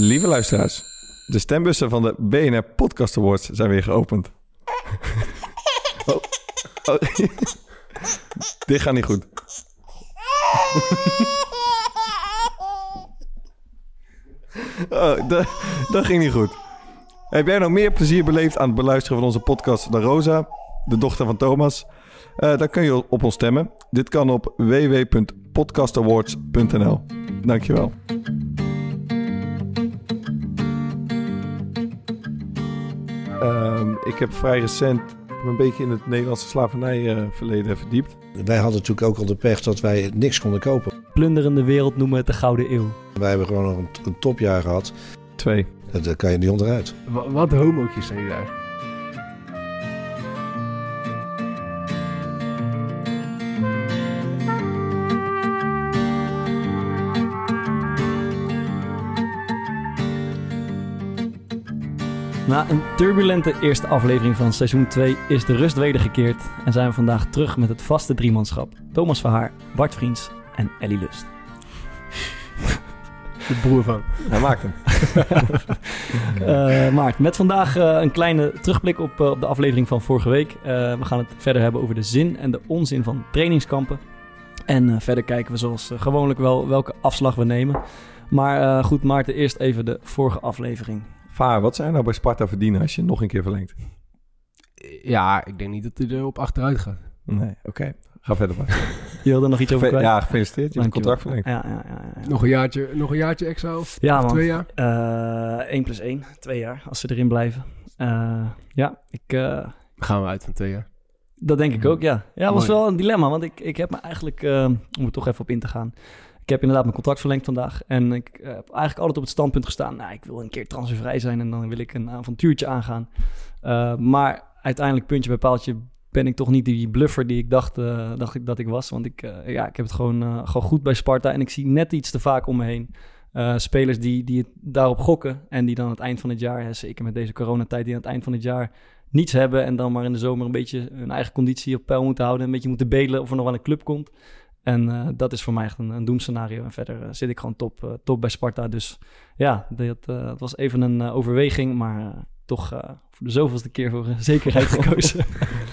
Lieve luisteraars, de stembussen van de BNR Podcast Awards zijn weer geopend. Oh. Oh. Dit gaat niet goed. Oh, dat, ging niet goed. Heb jij nog meer plezier beleefd aan het beluisteren van onze podcast dan Rosa, de dochter van Thomas? Eh, dan kun je op ons stemmen. Dit kan op www.podcastawards.nl. Dankjewel. Ehm, ik heb vrij recent een beetje in het Nederlandse slavernijverleden verdiept. Wij hadden natuurlijk ook al de pech dat wij niks konden kopen. Plunderende wereld noemen we het de Gouden Eeuw. Wij hebben gewoon nog een, een topjaar gehad. Twee. Dat- Daar kan je niet onderuit. Wa- Wat homootjes zijn jullie eigenlijk? Na een turbulente eerste aflevering van seizoen 2 is de rust wedergekeerd en zijn we vandaag terug met het vaste driemanschap. Thomas Verhaar, Bart Vriends en Ellie Lust. De broer van. Hij maakt hem. Eh Maart, met vandaag eh, een kleine terugblik op, eh, op de aflevering van vorige week. Eh, we gaan het verder hebben over de zin en de onzin van trainingskampen. En verder kijken we zoals gewoonlijk wel welke afslag we nemen. Maar eh, goed, Maarten, eerst even de vorige aflevering. Vaar, wat je nou bij Sparta verdienen als je nog een keer verlengt? Ja, ik denk niet dat hij er op achteruit gaat. Nee, oké. Ga verder maar. Je wilde er nog iets over kwijt? Ja, gefeliciteerd. Je hebt het Dankjewel. contract verlengd. Ja, ja, ja, ja. Nog een jaartje, nog een jaartje extra of, Ja, of man. twee jaar? Eh 1 plus 1, twee jaar, als ze erin blijven. Eh, ja, ik, eh, Dan gaan we uit van twee jaar. dat denk ik ook, ja. Ja, het was wel een dilemma, want ik, ik heb me eigenlijk, eh, om er toch even op in te gaan... Ik heb inderdaad mijn contract verlengd vandaag. En ik eh, heb eigenlijk altijd op het standpunt gestaan... nou, ik wil een keer transfervrij zijn en dan wil ik een avontuurtje aangaan. Eh, maar uiteindelijk, puntje bij paaltje, ben ik toch niet die bluffer die ik dacht, eh, dacht ik dat ik was. Want ik, ja, ik heb het gewoon, gewoon goed bij Sparta en ik zie net iets te vaak om me heen. Spelers die, die het daarop gokken en die dan aan het eind van het jaar, hè, zeker met deze coronatijd, die aan het eind van het jaar niets hebben en dan maar in de zomer een beetje hun eigen conditie op peil moeten houden, een beetje moeten bedelen of er nog wel een club komt. En eh, dat is voor mij echt een, een doemscenario. En verder eh, zit ik gewoon top, eh, top bij Sparta. Dus ja, dat, eh, dat was even een overweging, maar toch eh, voor de zoveelste keer voor zekerheid gekozen.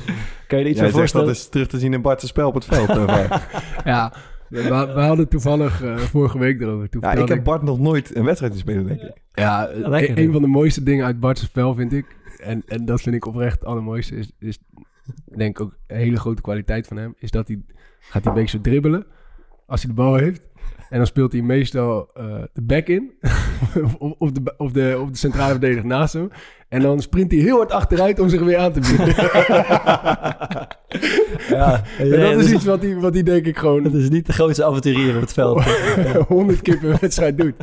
kan je er iets Jij van zegt dat is terug te zien in Bart's spel op het veld. eh. Ja, we, we hadden toevallig eh, vorige week erover. Toen ja, ik heb Bart nog nooit een wedstrijd zien spelen, denk ik. Ja, lekker, een, hè? een van de mooiste dingen uit Bart's spel vind ik. En, en dat vind ik oprecht het allermooiste. Is, is denk ik ook een hele grote kwaliteit van hem. Is dat hij gaat hij een beetje zo dribbelen. Als hij de bal heeft. En dan speelt hij meestal eh, de back in. of, de, of, de, of de centrale verdediger naast hem. En dan sprint hij heel hard achteruit om zich weer aan te bieden. Ja, en ja, dat is dus- iets wat hij, wat hij denk ik gewoon Het is niet de grootste avonturier op het veld. honderd keer per wedstrijd doet.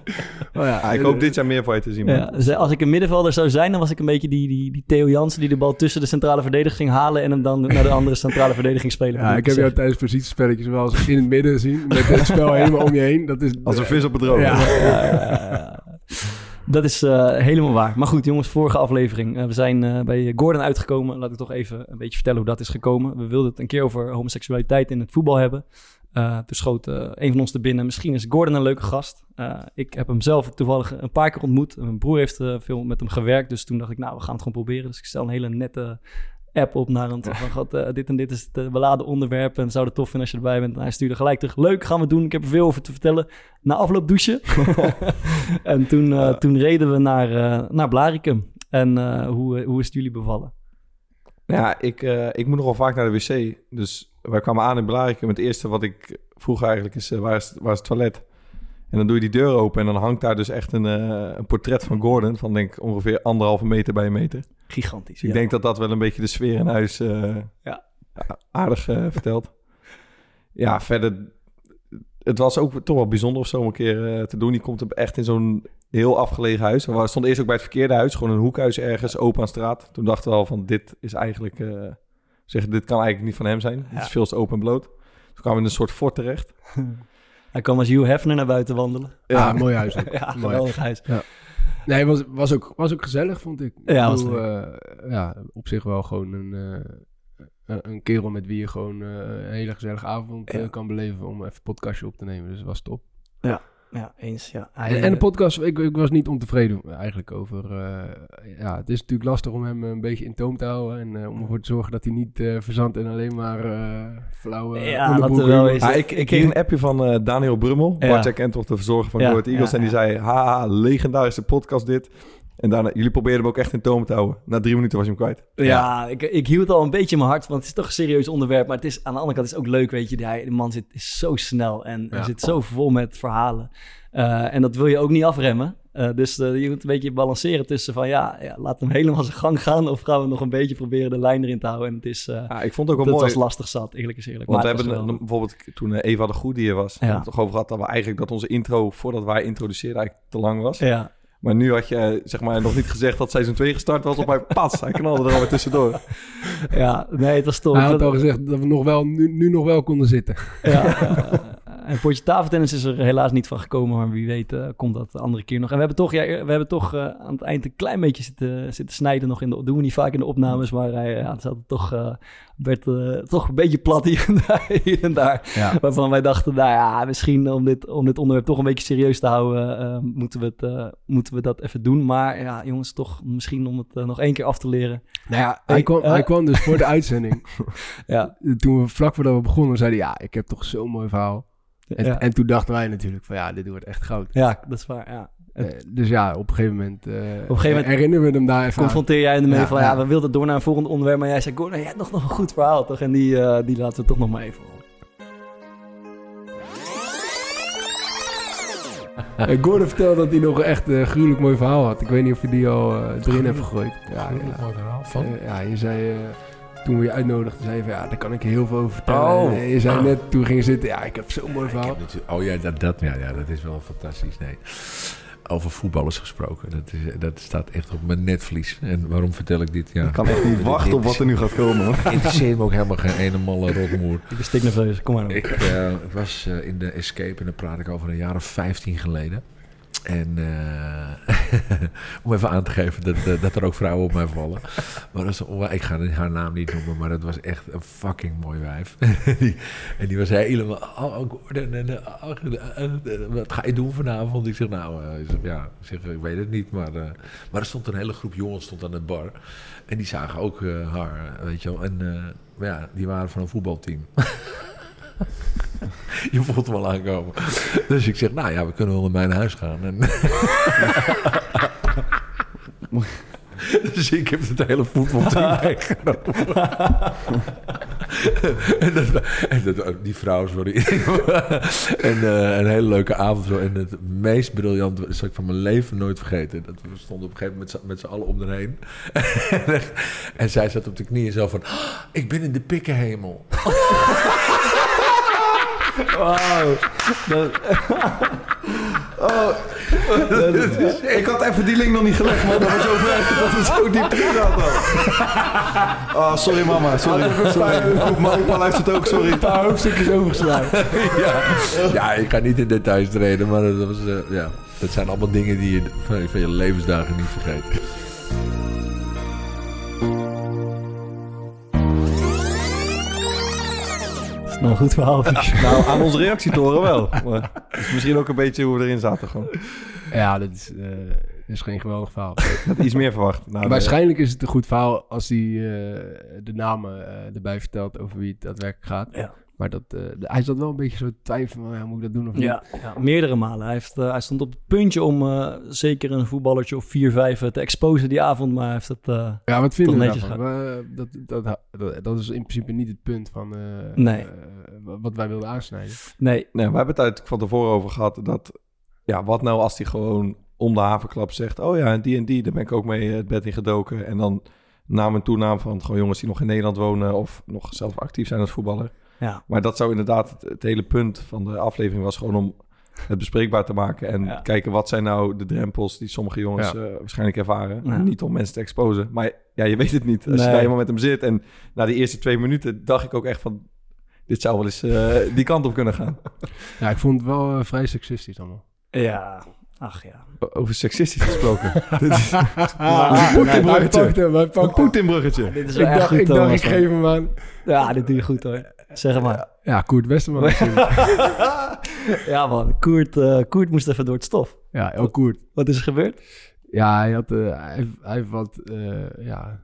Oh ja, Ah, ik hoop dit jaar meer van je te zien. man. Ja, dus als ik een middenvelder zou zijn, dan was ik een beetje die, die, die Theo Jansen die de bal tussen de centrale verdediging ging halen en hem dan naar de andere centrale verdediging spelen. Ja, ik heb jou tijdens positiespelletjes wel eens in het midden zien. Met het spel helemaal om je heen. Dat is, Als een vis op het droog. Ja. Dat is eh, helemaal waar. Maar goed, jongens, vorige aflevering. Eh, we zijn eh, bij Gordon uitgekomen. Laat ik toch even een beetje vertellen hoe dat is gekomen. We wilden het een keer over homoseksualiteit in het voetbal hebben. Toen schoot een van ons er binnen. Misschien is Gordon een leuke gast. Ik heb hem zelf toevallig een paar keer ontmoet. Mijn broer heeft veel met hem gewerkt. Dus toen dacht ik, nou, we gaan het gewoon proberen. Dus ik stel een hele nette app op naar hem. Van, God, eh, dit en dit is het eh, beladen onderwerp. En zou het tof vinden als je erbij bent. En hij stuurde gelijk terug. Leuk, gaan we doen. Ik heb er veel over te vertellen. Na afloop douchen. en toen, eh, toen reden we naar, naar Blaricum. En hoe, hoe is het jullie bevallen? Ja, ik, ik moet nogal vaak naar de wc. Dus wij kwamen aan in Belarikum. Het eerste wat ik vroeg eigenlijk is, waar, is, waar is het toilet? En dan doe je die deur open en dan hangt daar dus echt een, eh, een portret van Gordon... van denk ik ongeveer anderhalve meter bij een meter. Gigantisch. Dus ik denk dat dat wel een beetje de sfeer in huis eh, Ja. aardig eh, vertelt. Ja, verder... Het was ook toch wel bijzonder of zo om een keer te doen. Die komt echt in zo'n heel afgelegen huis. We stonden eerst ook bij het verkeerde huis. Gewoon een hoekhuis ergens, open aan straat. Toen dachten we al van, dit is eigenlijk... eh, zeggen, dit kan eigenlijk niet van hem zijn. Het Ja. is veel te open en bloot. Toen kwamen we in een soort fort terecht. Hij kwam als Hugh Hefner naar buiten wandelen. Ja, mooi huis. ook. Ja, Mooi. geweldig huis. Nee, het was, was, ook, was ook gezellig, vond ik. Ja, Ik was bedoel, eh, ja, op zich wel gewoon een, eh, een, kerel met wie je gewoon eh, een hele gezellige avond Ja. kan beleven om even een podcastje op te nemen. Dus dat was top. ja, eens. Ja. En, Hij, en de podcast, ik, ik was niet ontevreden eigenlijk over... eh, ja, het is natuurlijk lastig om hem een beetje in toom te houden. En eh, om ervoor te zorgen dat hij niet eh verzandt en alleen maar eh flauwe Ja, dat er wel is. Ja, ik, ik kreeg een appje van eh, Daniel Brummel. Ja. Bart, jij kent toch de verzorger van Ja, Eagles. ja, en die ja. zei, haha, legendarische podcast dit. En daarna, jullie probeerden hem ook echt in toom te houden. Na drie minuten was je hem kwijt. Ja, ik, ik hield al een beetje in mijn hart, want het is toch een serieus onderwerp. Maar het is, aan de andere kant is het ook leuk, weet je. Die, de man zit, is zo snel en Ja. hij zit zo vol met verhalen. Eh, en dat wil je ook niet afremmen. Eh, dus eh, je moet een beetje balanceren tussen van... Ja, ja, laat hem helemaal zijn gang gaan... of gaan we nog een beetje proberen de lijn erin te houden. En het is... eh Ja, ik vond het ook wel mooi. was lastig zat, eerlijk is eerlijk. Want we Maar het hebben een- bijvoorbeeld toen Eva de Goede hier was, Ja. het toch over gehad dat we eigenlijk dat onze intro voordat wij introduceerden eigenlijk te lang was. Ja, Maar nu had je zeg maar nog niet gezegd dat seizoen 2 gestart was op mijn pas. Hij knalde er alweer tussendoor. ja, nee, het was top. Hij had al gezegd dat we nog wel, nu, nu nog wel konden zitten. Ja, ja. En potje tafeltennis is er helaas niet van gekomen, maar wie weet eh, komt dat de andere keer nog. En we hebben toch, ja, we hebben toch eh, aan het eind een klein beetje zitten, zitten snijden nog in de, doen we niet vaak in de opnames, maar hij ja, het toch, eh, werd eh, toch een beetje plat hier en daar. Hier en daar Ja. Waarvan wij dachten, nou ja, misschien om dit, om dit onderwerp toch een beetje serieus te houden, eh, moeten, we het, eh, moeten we dat even doen. Maar ja, jongens, toch misschien om het eh, nog één keer af te leren. Nou ja, hij kwam, eh. hij kwam dus voor de uitzending. Ja, Toen we vlak voordat we begonnen, zeiden ja, ik heb toch zo'n mooi verhaal. En, ja. en toen dachten wij natuurlijk van ja, dit wordt echt goud. ja dat is waar, ja. Eh, dus ja, op een gegeven moment, eh, gegeven moment herinneren we hem daar even aan. confronteer jij ermee Ja, van ja, we wilden door naar een volgend onderwerp, maar jij zei Gordon, jij hebt nog, nog een goed verhaal toch? En die, eh, die laten we toch nog maar even horen. Gordon vertelde dat hij nog een echt eh, gruwelijk mooi verhaal had. Ik weet niet of je die al erin hebt gegooid. Ja, ja. mooi verhaal. Van? Ja, je zei, toen we je uitnodigden, zei je van ja, daar kan ik heel veel over vertellen. Oh. En je zei net, toen we gingen zitten, ja, ik heb zo'n mooi verhaal. oh ja dat, dat, ja, ja, dat is wel fantastisch. Nee. Over voetballers gesproken. Dat, is, dat staat echt op mijn netvlies. En waarom vertel ik dit? Ja. Ik kan echt niet wachten op wat er nu gaat komen. hoor. Interesseert me ook helemaal geen ene malle rotmoer. Ik ben stiknerveus, kom maar op. Ik eh, was eh, in de Escape en dan praat ik over een jaar of 15 geleden. En eh, om even aan te geven dat, eh, dat er ook vrouwen op mij vallen. Maar dat onwa- ik ga haar naam niet noemen, maar het was echt een fucking mooi wijf. en die was helemaal, oh, oh, en, eh, oh, wat ga je doen vanavond? Ik zeg, nou, ik ja, ik, ik weet het niet. Maar, maar er stond een hele groep jongens stond aan het bar. En die zagen ook haar, weet je wel. En ja, die waren van een voetbalteam. Je voelt hem al aankomen. Dus ik zeg, nou ja, we kunnen wel naar mijn huis gaan. En dus ik heb het hele voetbalteam meegenomen. en, dat, en dat, die vrouw, sorry. en eh, een hele leuke avond. Zo. En het meest briljante dat zal ik van mijn leven nooit vergeten. Dat we stonden op een gegeven moment met z'n- allen om erheen. en zij zat op de knieën zo van... "Ah, ik ben in de pikkenhemel. Wauw. Dat- Ik had even die link nog niet gelegd, man. Dat was zo ver. Dat is zo diep erin zat al. Oh, sorry mama. Sorry. sorry. Goed, Mijn opa luistert ook, sorry. Een paar hoofdstukjes overgeslagen. ja. ja, ik ga niet in details treden, maar dat, was, eh, ja. dat zijn allemaal dingen die je van, van je levensdagen niet vergeet. Nog een goed verhaal. Nou, aan onze reactietoren wel. Maar is misschien ook een beetje hoe we erin zaten gewoon. Ja, dat is, eh, is geen geweldig verhaal. Ik had iets meer verwacht. Nou, Waarschijnlijk is het een goed verhaal als hij eh, de namen eh, erbij vertelt over wie het daadwerkelijk gaat. Ja. Maar dat, eh, de- hij zat wel een beetje zo te twijfelen van, ja, moet ik dat doen of niet? Ja, ja, meerdere malen. Hij, heeft, eh, hij stond op het puntje om eh, zeker een voetballertje of 4-5 te exposen die avond, maar hij heeft het... eh, Ja, wat Toch netjes? We- dat, dat, dat, dat is in principe niet het punt van eh, Nee. eh, wat wij wilden aansnijden. nee, Nee, we hebben het uit van tevoren over gehad dat... Ja, wat nou als hij gewoon om de havenklap zegt... Oh ja, en die en die, daar ben ik ook mee het bed in gedoken. En dan naam en toenaam van gewoon jongens die nog in Nederland wonen... of nog zelf actief zijn als voetballer. Ja. Maar dat zou inderdaad het, het hele punt van de aflevering was gewoon om het bespreekbaar te maken. En Ja. kijken wat zijn nou de drempels die sommige jongens Ja. eh, waarschijnlijk ervaren. Ja. Niet om mensen te exposen. Maar ja, je weet het niet. Als je daar helemaal met hem zit. En na die eerste twee minuten dacht ik ook echt van... Dit zou wel eens eh, die kant op kunnen gaan. Ja, ik vond het wel eh, vrij seksistisch allemaal. Ja, ach ja. Over seksistisch gesproken. Dit is Ah, een hij Poetin-bruggetje. Een. Dit is Ik echt dacht, goed, ik, dacht ik geef hem aan. Ja, dit doe je goed hoor. Zeg maar. Ja, Koert Westerman natuurlijk. ja man, Koert, eh, Koert moest even door het stof. ja, El Koert. Wat is er gebeurd? Ja, hij, had, eh, hij, heeft- hij heeft wat eh, ja,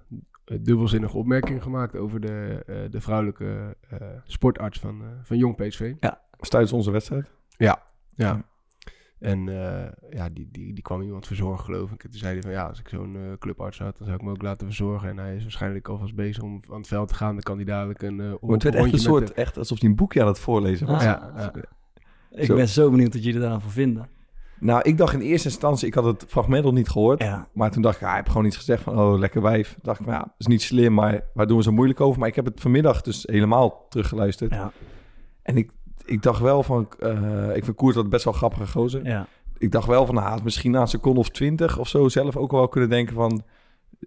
dubbelzinnige opmerkingen gemaakt over de, eh, de vrouwelijke eh, sportarts van, eh, van Jong PSV. Was tijdens onze wedstrijd. Ja. En eh, ja, die, die, die kwam iemand verzorgen, geloof ik. En toen zei hij van ja, als ik zo'n eh, clubarts had, dan zou ik me ook laten verzorgen. En hij is waarschijnlijk alvast bezig om aan het veld te gaan. Dan kan hij dadelijk een, eh Maar het werd echt een soort, echt alsof hij een boekje aan het voorlezen was. Ah. Ja, ja. Ik Zo. ben zo benieuwd wat jullie daar voor vinden. Nou, ik dacht in eerste instantie, ik had het fragment nog niet gehoord. Ja. Maar toen dacht ik, ja, hij heeft gewoon iets gezegd van, oh, lekker wijf. Toen dacht ik, nou ja, dat is niet slim, maar waar doen we zo moeilijk over? Maar ik heb het vanmiddag dus helemaal teruggeluisterd. Ja. En ik, ik dacht wel van, eh, ik vind Koert dat best wel grappige gozer. ja. Ik dacht wel van, nou, misschien na een seconde of twintig of zo zelf ook wel kunnen denken van,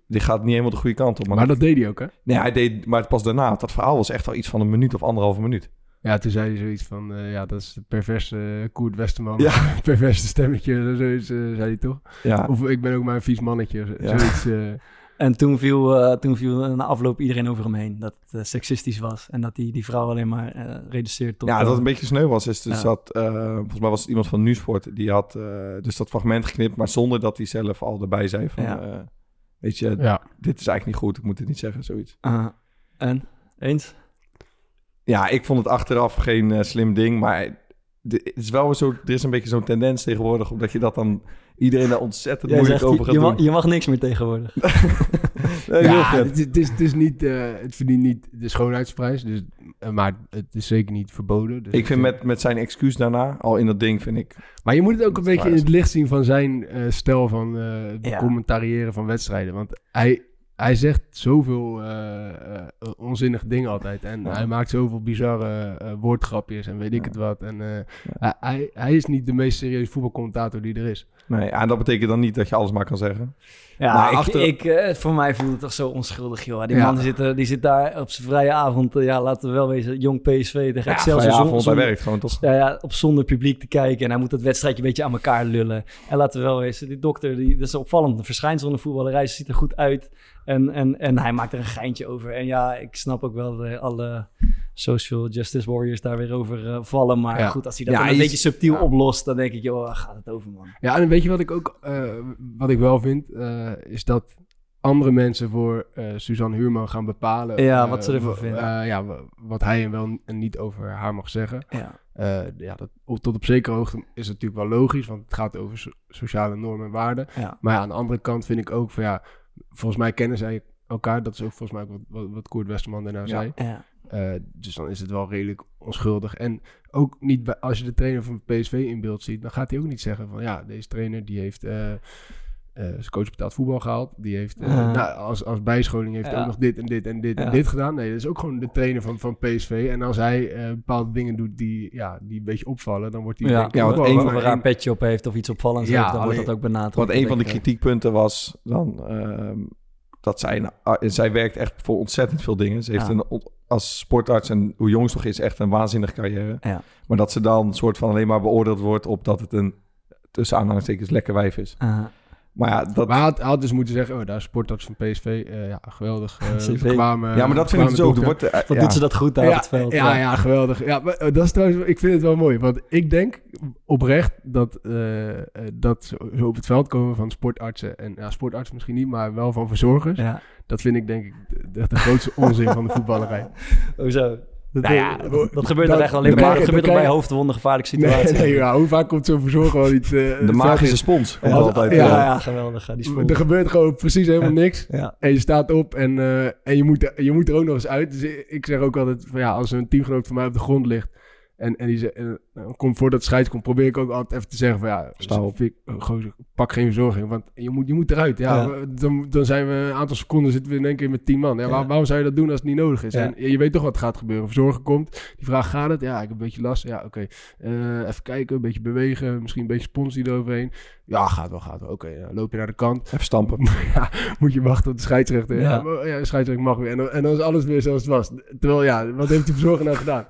dit gaat niet helemaal de goede kant op. Maar, Maar dat deed hij ook, hè? nee, hij deed, maar pas daarna, dat verhaal was echt wel iets van een minuut of anderhalve minuut. Ja, toen zei hij zoiets van, eh, ja, dat is perverse eh, Koert Westerman. Ja. perverse stemmetje, zoiets zei hij toch? Ja, Of ik ben ook maar een vies mannetje, zo- Ja. En toen viel, eh, toen viel na afloop iedereen over hem heen. Dat het eh, seksistisch was. En dat hij die vrouw alleen maar eh, reduceert tot... ja, dat een beetje sneu was. Is dus Ja. dat, eh, volgens mij was het iemand van Nieuwsport, die had eh, dus dat fragment geknipt, maar zonder dat hij zelf al erbij zei van, Ja. eh, weet je, ja. dit is eigenlijk niet goed, ik moet het niet zeggen, zoiets. en? Eens? Ja, ik vond het achteraf geen eh, slim ding, maar de- het is wel weer zo, er is een beetje zo'n tendens tegenwoordig, omdat je dat dan iedereen daar ontzettend moeilijk zegt, over je, gaat je, doen. mag, je mag niks meer tegenwoordig. Nee, ja, het, is- het, is, het is niet, eh, het verdient niet de schoonheidsprijs, dus, eh, maar het is zeker niet verboden. Dus Ik vind met, met zijn excuus daarna, al in dat ding, vind ik... Maar je moet het ook een beetje in het licht zien van zijn eh stijl van eh Ja. commentariëren van wedstrijden. Want hij, hij zegt zoveel eh, eh, onzinnige dingen altijd. En Ja. hij maakt zoveel bizarre eh, woordgrapjes en weet ik het wat. En eh, hij- hij, hij is niet de meest serieuze voetbalcommentator die er is. Nee, ja, en dat betekent dan niet dat je alles maar kan zeggen. Ja, Maar ik, achter- ik, eh, voor mij voelt het toch zo onschuldig, joh. Die Ja. man die zit, er- die zit daar op zijn vrije avond, eh, ja, laten we wel wezen, jong PSV tegen Ja, zon- avond, hij zonder- werkt gewoon toch? ja, ja, op zonder publiek te kijken. En hij moet dat wedstrijdje een beetje aan elkaar lullen. En laten we wel wezen, die dokter, die, dat is opvallend. Een verschijnsel in de voetballerij, ze ziet er goed uit. En, en, en hij maakt er een geintje over. En ja, ik snap ook wel dat alle social justice warriors daar weer over eh, vallen. Maar Ja. goed, als hij dat Ja, een beetje subtiel ja. oplost, dan denk ik, joh, waar gaat het over, man? Ja, en weet je wat ik ook eh, wat ik wel vind? eh, is dat andere mensen voor Suzanne Huurman gaan bepalen. Ja, wat ze ervan vinden. ja, wa- wat hij en wel en niet over haar mag zeggen. Ja, ja, dat, op- tot op zekere hoogte is het natuurlijk wel logisch, want het gaat over so- sociale normen en waarden. Maar ja, aan de andere kant vind ik ook van ja, volgens mij kennen zij elkaar. Dat is ook volgens mij ook wat, wat, wat Koert Westerman daarna zei. ja. Eh, dus dan is het wel redelijk onschuldig. En ook niet bij, als je de trainer van PSV in beeld ziet, dan gaat hij ook niet zeggen van ja, deze trainer die heeft eh, eh, zijn coach betaald voetbal gehaald. Die heeft nou, als, als bijscholing heeft Ja. ook nog dit en dit en dit Ja. en dit gedaan. Nee, dat is ook gewoon de trainer van, van PSV. En als hij eh, bepaalde dingen doet die, ja, die een beetje opvallen, dan wordt hij Ja, denk ik ja, één of van een raar petje op heeft of iets opvallends Ja, heeft, dan wordt dat ook benadrukt. Want een van de kritiekpunten was dan ehm, dat zij, ah, zij werkt echt voor ontzettend veel dingen. Ze heeft Ja. een, als sportarts en hoe jong ze nog is, echt een waanzinnige carrière. Ja. Maar dat ze dan soort van alleen maar beoordeeld wordt op dat het een tussen aanhalingstekens lekker wijf is. Maar ja, dat, Maar hij had, hij had dus moeten zeggen, oh, daar is sportarts van PSV. eh, ja, geweldig. eh, CV. bekwamen- ja, maar dat vind ik dus ook. Wordt, eh, wat ja. doet ze dat goed daar ja, op het veld? Ja, ja, geweldig. Ja, maar, dat is trouwens, ik vind het wel mooi. Want ik denk oprecht dat, dat zo, zo op het veld komen van sportartsen. En ja, sportartsen misschien niet, maar wel van verzorgers. Ja. Dat vind ik denk ik de, de grootste onzin van de voetballerij. Hoezo? Dat, Nou eh, ja, dat, dat gebeurt dat- echt alleen maar, dat je- gebeurt dan toch bij hoofdwonden gevaarlijke situaties? nee, ja, hoe vaak komt zo'n verzorger wel niet... eh, het De magische spons komt Ja, altijd. Ja, eh, ja, geweldig. Die spul. Er gebeurt gewoon precies helemaal niks. Ja. En je staat op en, eh, en je, moet, er- je moet er ook nog eens uit. Dus ik, ik zeg ook altijd van ja, als een teamgenoot van mij op de grond ligt. En, en die ze- en, komt voordat het komt, probeer ik ook altijd even te zeggen van ja, Sta op. Fik, eh, gozer, pak geen verzorging. Want je moet, je moet eruit. Ja, Ja. we- Dan, dan zijn we een aantal seconden zitten we in één keer met tien man. Ja, waar- waarom zou je dat doen als het niet nodig is? En je weet toch wat gaat gebeuren. Verzorger komt, die vraagt gaat het? Ja, ik heb een beetje last. Ja, oké. Eh, even kijken, een beetje bewegen, misschien een beetje spons die eroverheen. Ja, gaat wel, gaat wel. Oké, ja, loop je naar de kant. Even stampen. ja, moet je wachten op de scheidsrechter. Ja, Ja. de scheidsrechter mag weer. En dan, en dan is alles weer zoals het was. Terwijl, ja, wat heeft die verzorger nou gedaan?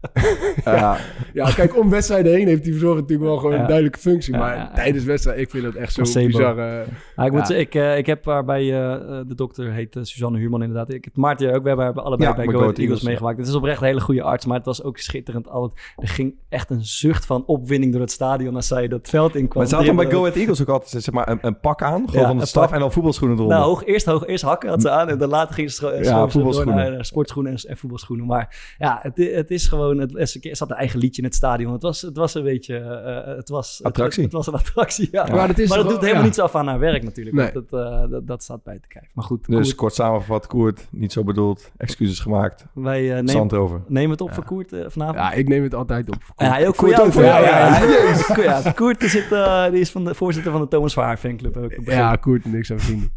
Ja, Ja, kijk, om wedstrijden heen heeft die verzorger natuurlijk wel gewoon Ja. een duidelijke functie. Maar ja, ja. tijdens wedstrijd, ik vind dat echt zo'n Placebo. bizarre... Ja, ik, moet zeggen, ik, eh, ik heb haar bij eh, eh, de dokter, heet eh, Suzanne Huurman inderdaad. Ik heb Maarten ook, we hebben haar allebei Ja, bij Go Ahead Eagles meegemaakt. Het is oprecht een hele goede arts, maar het was ook schitterend. Altijd, er ging echt een zucht van opwinding door het stadion als zij dat veld in kwam. maar ze had dan bij Go. Ahead Eagles ook altijd zeg maar, een, een pak aan, gewoon Ja, van de een staf, en dan voetbalschoenen eronder. Nou, hoog, eerst, hoog, eerst hakken had ze aan en dan later ging ze Ja, schoof ze door voetbalschoenen. naar, eh, sportschoenen en, en voetbalschoenen. Maar ja, het, het is gewoon, het, er zat een eigen liedje in het stadion. Het was, het was een beetje, eh, het was... Attractie. Het, het was een attractie, ja. Maar dat is maar dat doet wel- helemaal ja. niets af aan haar werk natuurlijk. Nee. Het, eh, dat, dat staat bij te kijken. Maar goed, Dus Koert, kort samengevat, Koert, niet zo bedoeld, excuses gemaakt, wij eh, nemen, zand erover. nemen het op voor Koert eh, vanavond. Ja, ik neem het altijd op. En hij ook voor Koert jou. ook, Voor ja, jou, ja. ja, ja. ja. Koert zit, eh, die is van de voorzitter van de Thomas Vaar fanclub. Ja, Koert en ik zijn vrienden.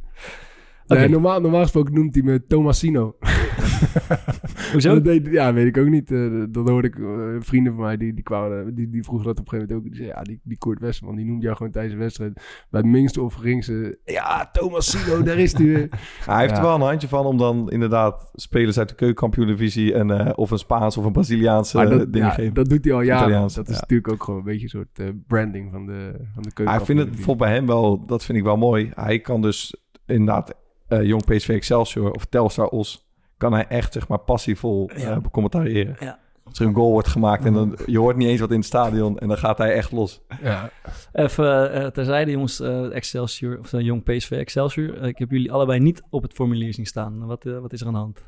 Nee, normaal, normaal gesproken noemt hij me Tomasino. Hoezo? Dat deed- ja, weet ik ook niet. Eh, dat hoorde ik eh, vrienden van mij, die, die, kwamen, die, die vroegen dat op een gegeven moment ook. Die zeiden, ja, die, die Koert Westerman, die noemde jou gewoon tijdens de wedstrijd. Bij het minste of geringste, ja, Tomasino, daar is hij weer. hij heeft Ja. er wel een handje van om dan inderdaad spelers uit de keukenkampioen-divisie en, eh, of een Spaans of een Braziliaanse Maar dat, dingen ja, geven. dat doet hij al jaren. Dat is ja. natuurlijk ook gewoon een beetje een soort eh, branding van de, van de keuken. Ja, ik vind het bijvoorbeeld bij hem wel, dat vind ik wel mooi. Hij kan dus inderdaad eh, jong PSV Excelsior of Telstar Os, kan hij echt zeg maar passievol eh Ja. becommentariëren. Ja. Als er een goal wordt gemaakt en dan, je hoort niet eens wat in het stadion en dan gaat hij echt los. Ja, Even eh, terzijde, jongens. eh, Excelsior, of uh, jong PSV Excelsior. Eh, ik heb jullie allebei niet op het formulier zien staan. Wat, eh, wat is er aan de hand?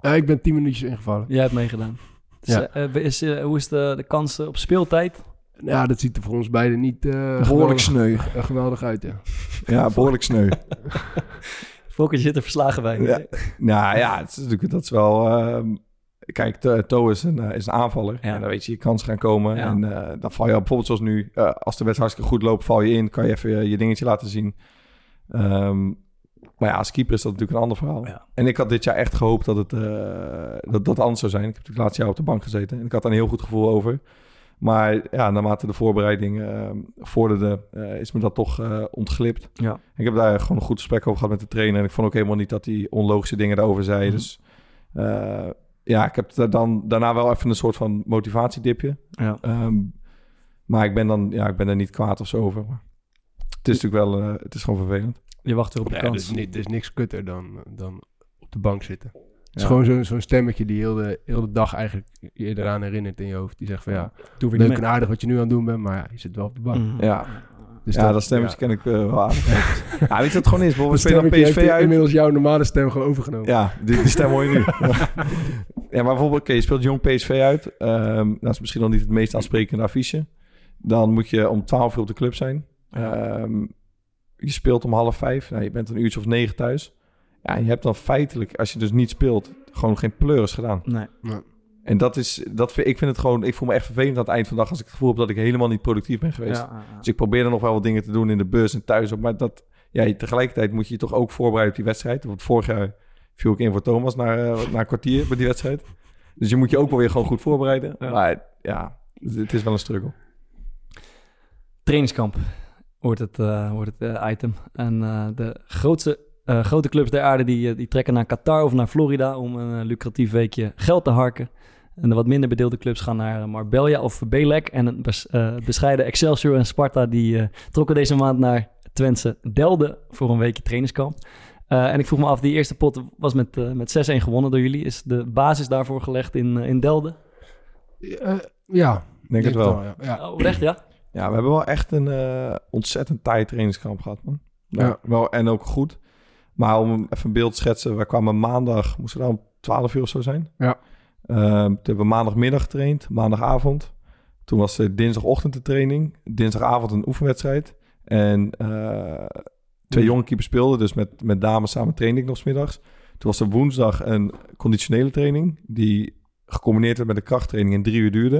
Eh, ik ben tien minuutjes ingevallen. Jij hebt meegedaan. Dus, Ja. eh, eh, is, eh, hoe is de, de kans eh, op speeltijd? Ja, dat ziet er voor ons beiden niet eh, Behoorlijk geweldig, sneu. eh, geweldig uit, ja. Ja, behoorlijk sneu. Fokker zit er verslagen bij. Ja. nou ja, het is natuurlijk, dat is wel... ehm, kijk, To- To is een, eh, is een aanvaller. Ja. En dan weet je, je kansen gaan komen. Ja. En eh, dan val je bijvoorbeeld zoals nu... eh, als de wedstrijd hartstikke goed loopt, val je in. Kan je even je dingetje laten zien. Ehm, maar ja, als keeper is dat natuurlijk een ander verhaal. Ja. En ik had dit jaar echt gehoopt dat het, dat, dat anders zou zijn. Ik heb natuurlijk laatst jaar op de bank gezeten. En ik had daar een heel goed gevoel over. Maar ja, naarmate de voorbereiding eh, vorderde, eh, is me dat toch eh, ontglipt. Ja. Ik heb daar gewoon een goed gesprek over gehad met de trainer. En ik vond ook helemaal niet dat hij onlogische dingen daarover zei. Mhm. Dus eh, ja, ik heb daar dan daarna wel even een soort van motivatiedipje. Ja. Ehm, maar ik ben dan, ja, ik ben er niet kwaad of zo over. Maar het is natuurlijk wel, eh, het is gewoon vervelend. Je wacht weer op de Ja, kans. dus er is niks kutter dan, dan op de bank zitten. Het is Ja. gewoon zo'n zo'n stemmetje die heel de, heel de dag eigenlijk je eraan herinnert in je hoofd. Die zegt van ja, Doe leuk niet en aardig wat je nu aan het doen bent, maar ja, je zit wel op de bank. Mhm. Ja, Dus ja dat stemmetje ken ik eh, wel aardig. ja, weet je wat het gewoon is? We spelen dan PSV uit. inmiddels jouw normale stem gewoon overgenomen. Ja, die, die stem hoor je nu. ja, maar bijvoorbeeld, oké, je speelt jong PSV uit. Ehm dat is misschien dan niet het meest aansprekende affiche. Dan moet je om 12 uur op de club zijn. Ehm, je speelt om half vijf. Nou, je bent een uurtje of negen thuis. Ja, je hebt dan feitelijk, als je dus niet speelt, gewoon geen pleuris gedaan. Nee. En dat is, dat vind, ik vind het gewoon, ik voel me echt vervelend aan het eind van de dag als ik het gevoel heb dat ik helemaal niet productief ben geweest. Ja, ja, ja. Dus ik probeer er nog wel wat dingen te doen in de bus en thuis. Maar dat, ja, je- tegelijkertijd moet je je toch ook voorbereiden op die wedstrijd. Want vorig jaar viel ik in voor Thomas na, eh, na een kwartier bij die wedstrijd. Dus je moet je ook wel weer gewoon goed voorbereiden. Ja. Maar ja, het, het is wel een struggle. Trainingskamp wordt het, eh, wordt het eh, item. En eh, de grootste, eh, grote clubs der aarde die, eh, die trekken naar Qatar of naar Florida om een eh, lucratief weekje geld te harken. En de wat minder bedeelde clubs gaan naar Marbella of Belek. En een bes- eh, bescheiden Excelsior en Sparta die eh, trokken deze maand naar Twentse Delden voor een weekje trainingskamp. Eh, en ik vroeg me af, die eerste pot was met, met 6-1 gewonnen door jullie. Is de basis daarvoor gelegd in, in Delden? Eh, ja, Denk het wel. ja. ja. Oh, echt ja? Ja, we hebben wel echt een eh, ontzettend taai trainingskamp gehad, man. Ja. Ja. Wel, en ook goed. Maar om even een beeld te schetsen. We kwamen maandag, moesten we daar om 12 uur of zo zijn. Ja. Ehm, toen hebben we maandagmiddag getraind, maandagavond. Toen was de dinsdagochtend de training. Dinsdagavond een oefenwedstrijd. En eh, twee jonge keepers speelden, dus met, met dames samen trainde ik nog 's middags. Toen was er woensdag een conditionele training, die gecombineerd werd met een krachttraining in drie uur duurde.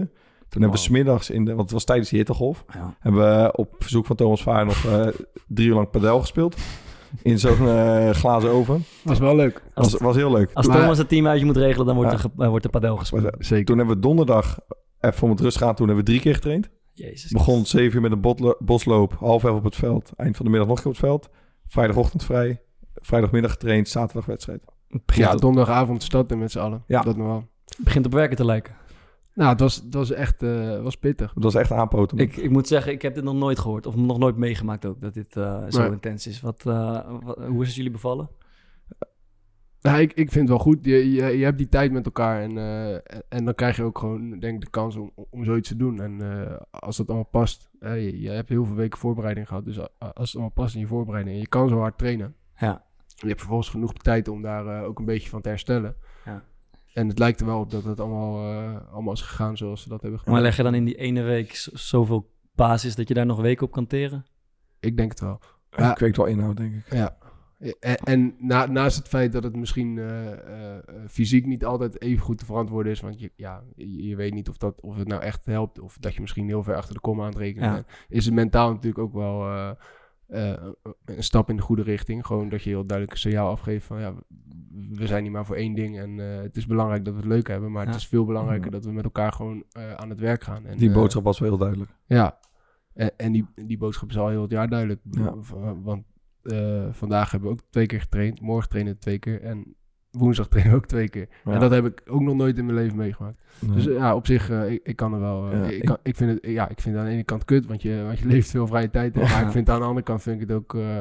Toen hebben we smiddags, in de, want het was tijdens de hittegolf, Ja. hebben we op verzoek van Thomas Vaar nog eh, drie uur lang padel gespeeld. In zo'n eh, glazen oven. was wel leuk. Als, Was, was heel leuk. als Maar- Thomas het team uit je moet regelen, dan wordt, Ja. er, eh, wordt er padel gespeeld. Maar, eh, Zeker. Toen hebben we donderdag even om het rust gaan. Toen hebben we drie keer getraind. Jezus. Begon 7 uur met een bosloop, half elf op het veld. Eind van de middag nog een keer op het veld. Vrijdagochtend vrij. Vrijdagmiddag getraind, zaterdag wedstrijd. Het begint, Ja, op, donderdagavond stad en met z'n allen. Ja. Dat nog wel. begint op werken te lijken. Nou, het was, het was echt eh, was pittig. Het was echt aanpoten. Ik, ik moet zeggen, ik heb dit nog nooit gehoord. Of nog nooit meegemaakt ook, dat dit eh, zo Nee. intens is. Wat, eh, wat- hoe is het jullie bevallen? Nou, ik, ik vind het wel goed. Je, je, je hebt die tijd met elkaar en, eh, en, dan krijg je ook gewoon, denk ik, de kans om, om zoiets te doen. En eh, als dat allemaal past, je, je hebt heel veel weken voorbereiding gehad. Dus als het allemaal past in je voorbereiding en je kan zo hard trainen. Ja. Je hebt vervolgens genoeg tijd om daar eh, ook een beetje van te herstellen. En het lijkt er wel op dat het allemaal, eh, allemaal is gegaan zoals ze dat hebben gedaan. Maar leg je dan in die ene week zoveel basis dat je daar nog weken op kan teren? Ik denk het wel. Ja. Ik weet wel inhoud, denk ik. Ja. En, en na, naast het feit dat het misschien eh, eh, fysiek niet altijd even goed te verantwoorden is, want je, ja, je, je weet niet of, dat, of het nou echt helpt of dat je misschien heel ver achter de kom aan het rekenen Ja. bent, is het mentaal natuurlijk ook wel eh, een stap in de goede richting. Gewoon dat je heel duidelijk een signaal afgeeft van ja, we zijn niet maar voor één ding en eh, het is belangrijk dat we het leuk hebben, maar Ja. het is veel belangrijker Ja. dat we met elkaar gewoon eh, aan het werk gaan. En, Die boodschap was wel heel duidelijk. ja, en, en die, die boodschap is al heel het jaar duidelijk. Ja. Want eh, vandaag hebben we ook twee keer getraind. Morgen trainen we twee keer. En woensdag trainen we ook twee keer. Ja. En dat heb ik ook nog nooit in mijn leven meegemaakt. Nee. Dus ja, op zich, eh, ik, ik kan er wel... eh, Ja, ik, ik- kan, ik, vind het, ja, ik vind het aan de ene kant kut, want je, want je leeft veel vrije tijd. in. Maar Ja. ik vind het aan de andere kant vind ik het ook... eh,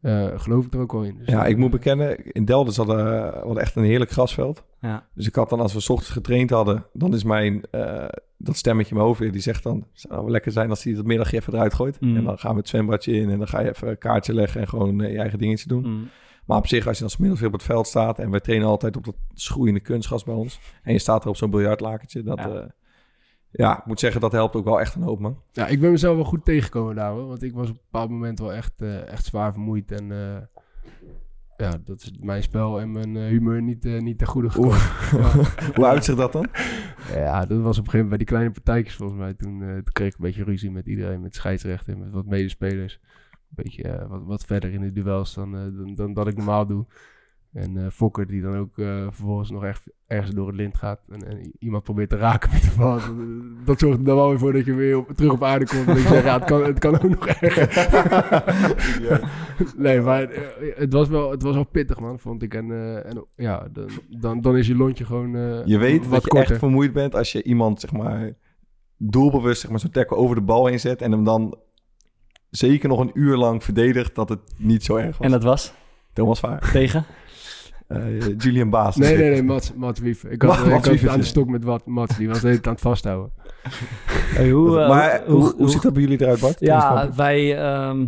eh, geloof ik er ook wel in. Dus, ja, ik moet bekennen, in Delden zat uh, wat echt een heerlijk grasveld. Ja. Dus ik had dan, als we 's ochtends getraind hadden, dan is mijn, eh, dat stemmetje in mijn hoofd weer, die zegt dan, het zou wel lekker zijn als hij dat middagje even eruit gooit. Mm. En dan gaan we het zwembadje in en dan ga je even een kaartje leggen en gewoon je eigen dingetje doen. Mm. Maar op zich, als je dan 's middags weer op het veld staat en wij trainen altijd op dat schroeiende kunstgras bij ons. En je staat er op zo'n biljartlakentje, dat... Ja. Ja. ja, ik moet zeggen, dat helpt ook wel echt een hoop, man. Ja, ik ben mezelf wel goed tegengekomen daar, hoor. Want ik was op een bepaald moment wel echt, eh, echt zwaar vermoeid. En eh, ja, dat is mijn spel en mijn eh, humeur niet, eh, niet ten goede gekomen. Hoe uitzicht dat dan? Ja, dat was op een gegeven moment bij die kleine partijtjes volgens mij. Toen, eh, toen kreeg ik een beetje ruzie met iedereen, met scheidsrechten, met wat medespelers. Beetje eh, wat, wat verder in de duels dan, eh, dan, dan dat ik normaal doe. En eh Fokker die dan ook vervolgens nog echt ergens door het lint gaat. En, en iemand probeert te raken met de bal. Dat, zorgt er dan wel weer voor dat je weer op, terug op aarde komt. En je zegt, ja, het kan, het kan ook nog erger. nee, maar het was, wel, het was wel pittig man, vond ik. En, en ja, dan, dan, dan is je lontje gewoon eh, Je weet wat dat je korter. echt vermoeid bent als je iemand, zeg maar, doelbewust zeg maar, zo'n tackle over de bal heen zet en hem dan zeker nog een uur lang verdedigt dat het niet zo erg was. En dat was Thomas Vaar. tegen? Eh, Julian Baas. Nee, nee, nee, Mats, Mats Wief. Ik had, Mats ik had aan de stok met wat, Mats, die was de hele tijd aan het vasthouden. Hey, hoe, eh, maar hoe, hoe, ziet dat bij jullie eruit, Bart? Ja, wij ehm,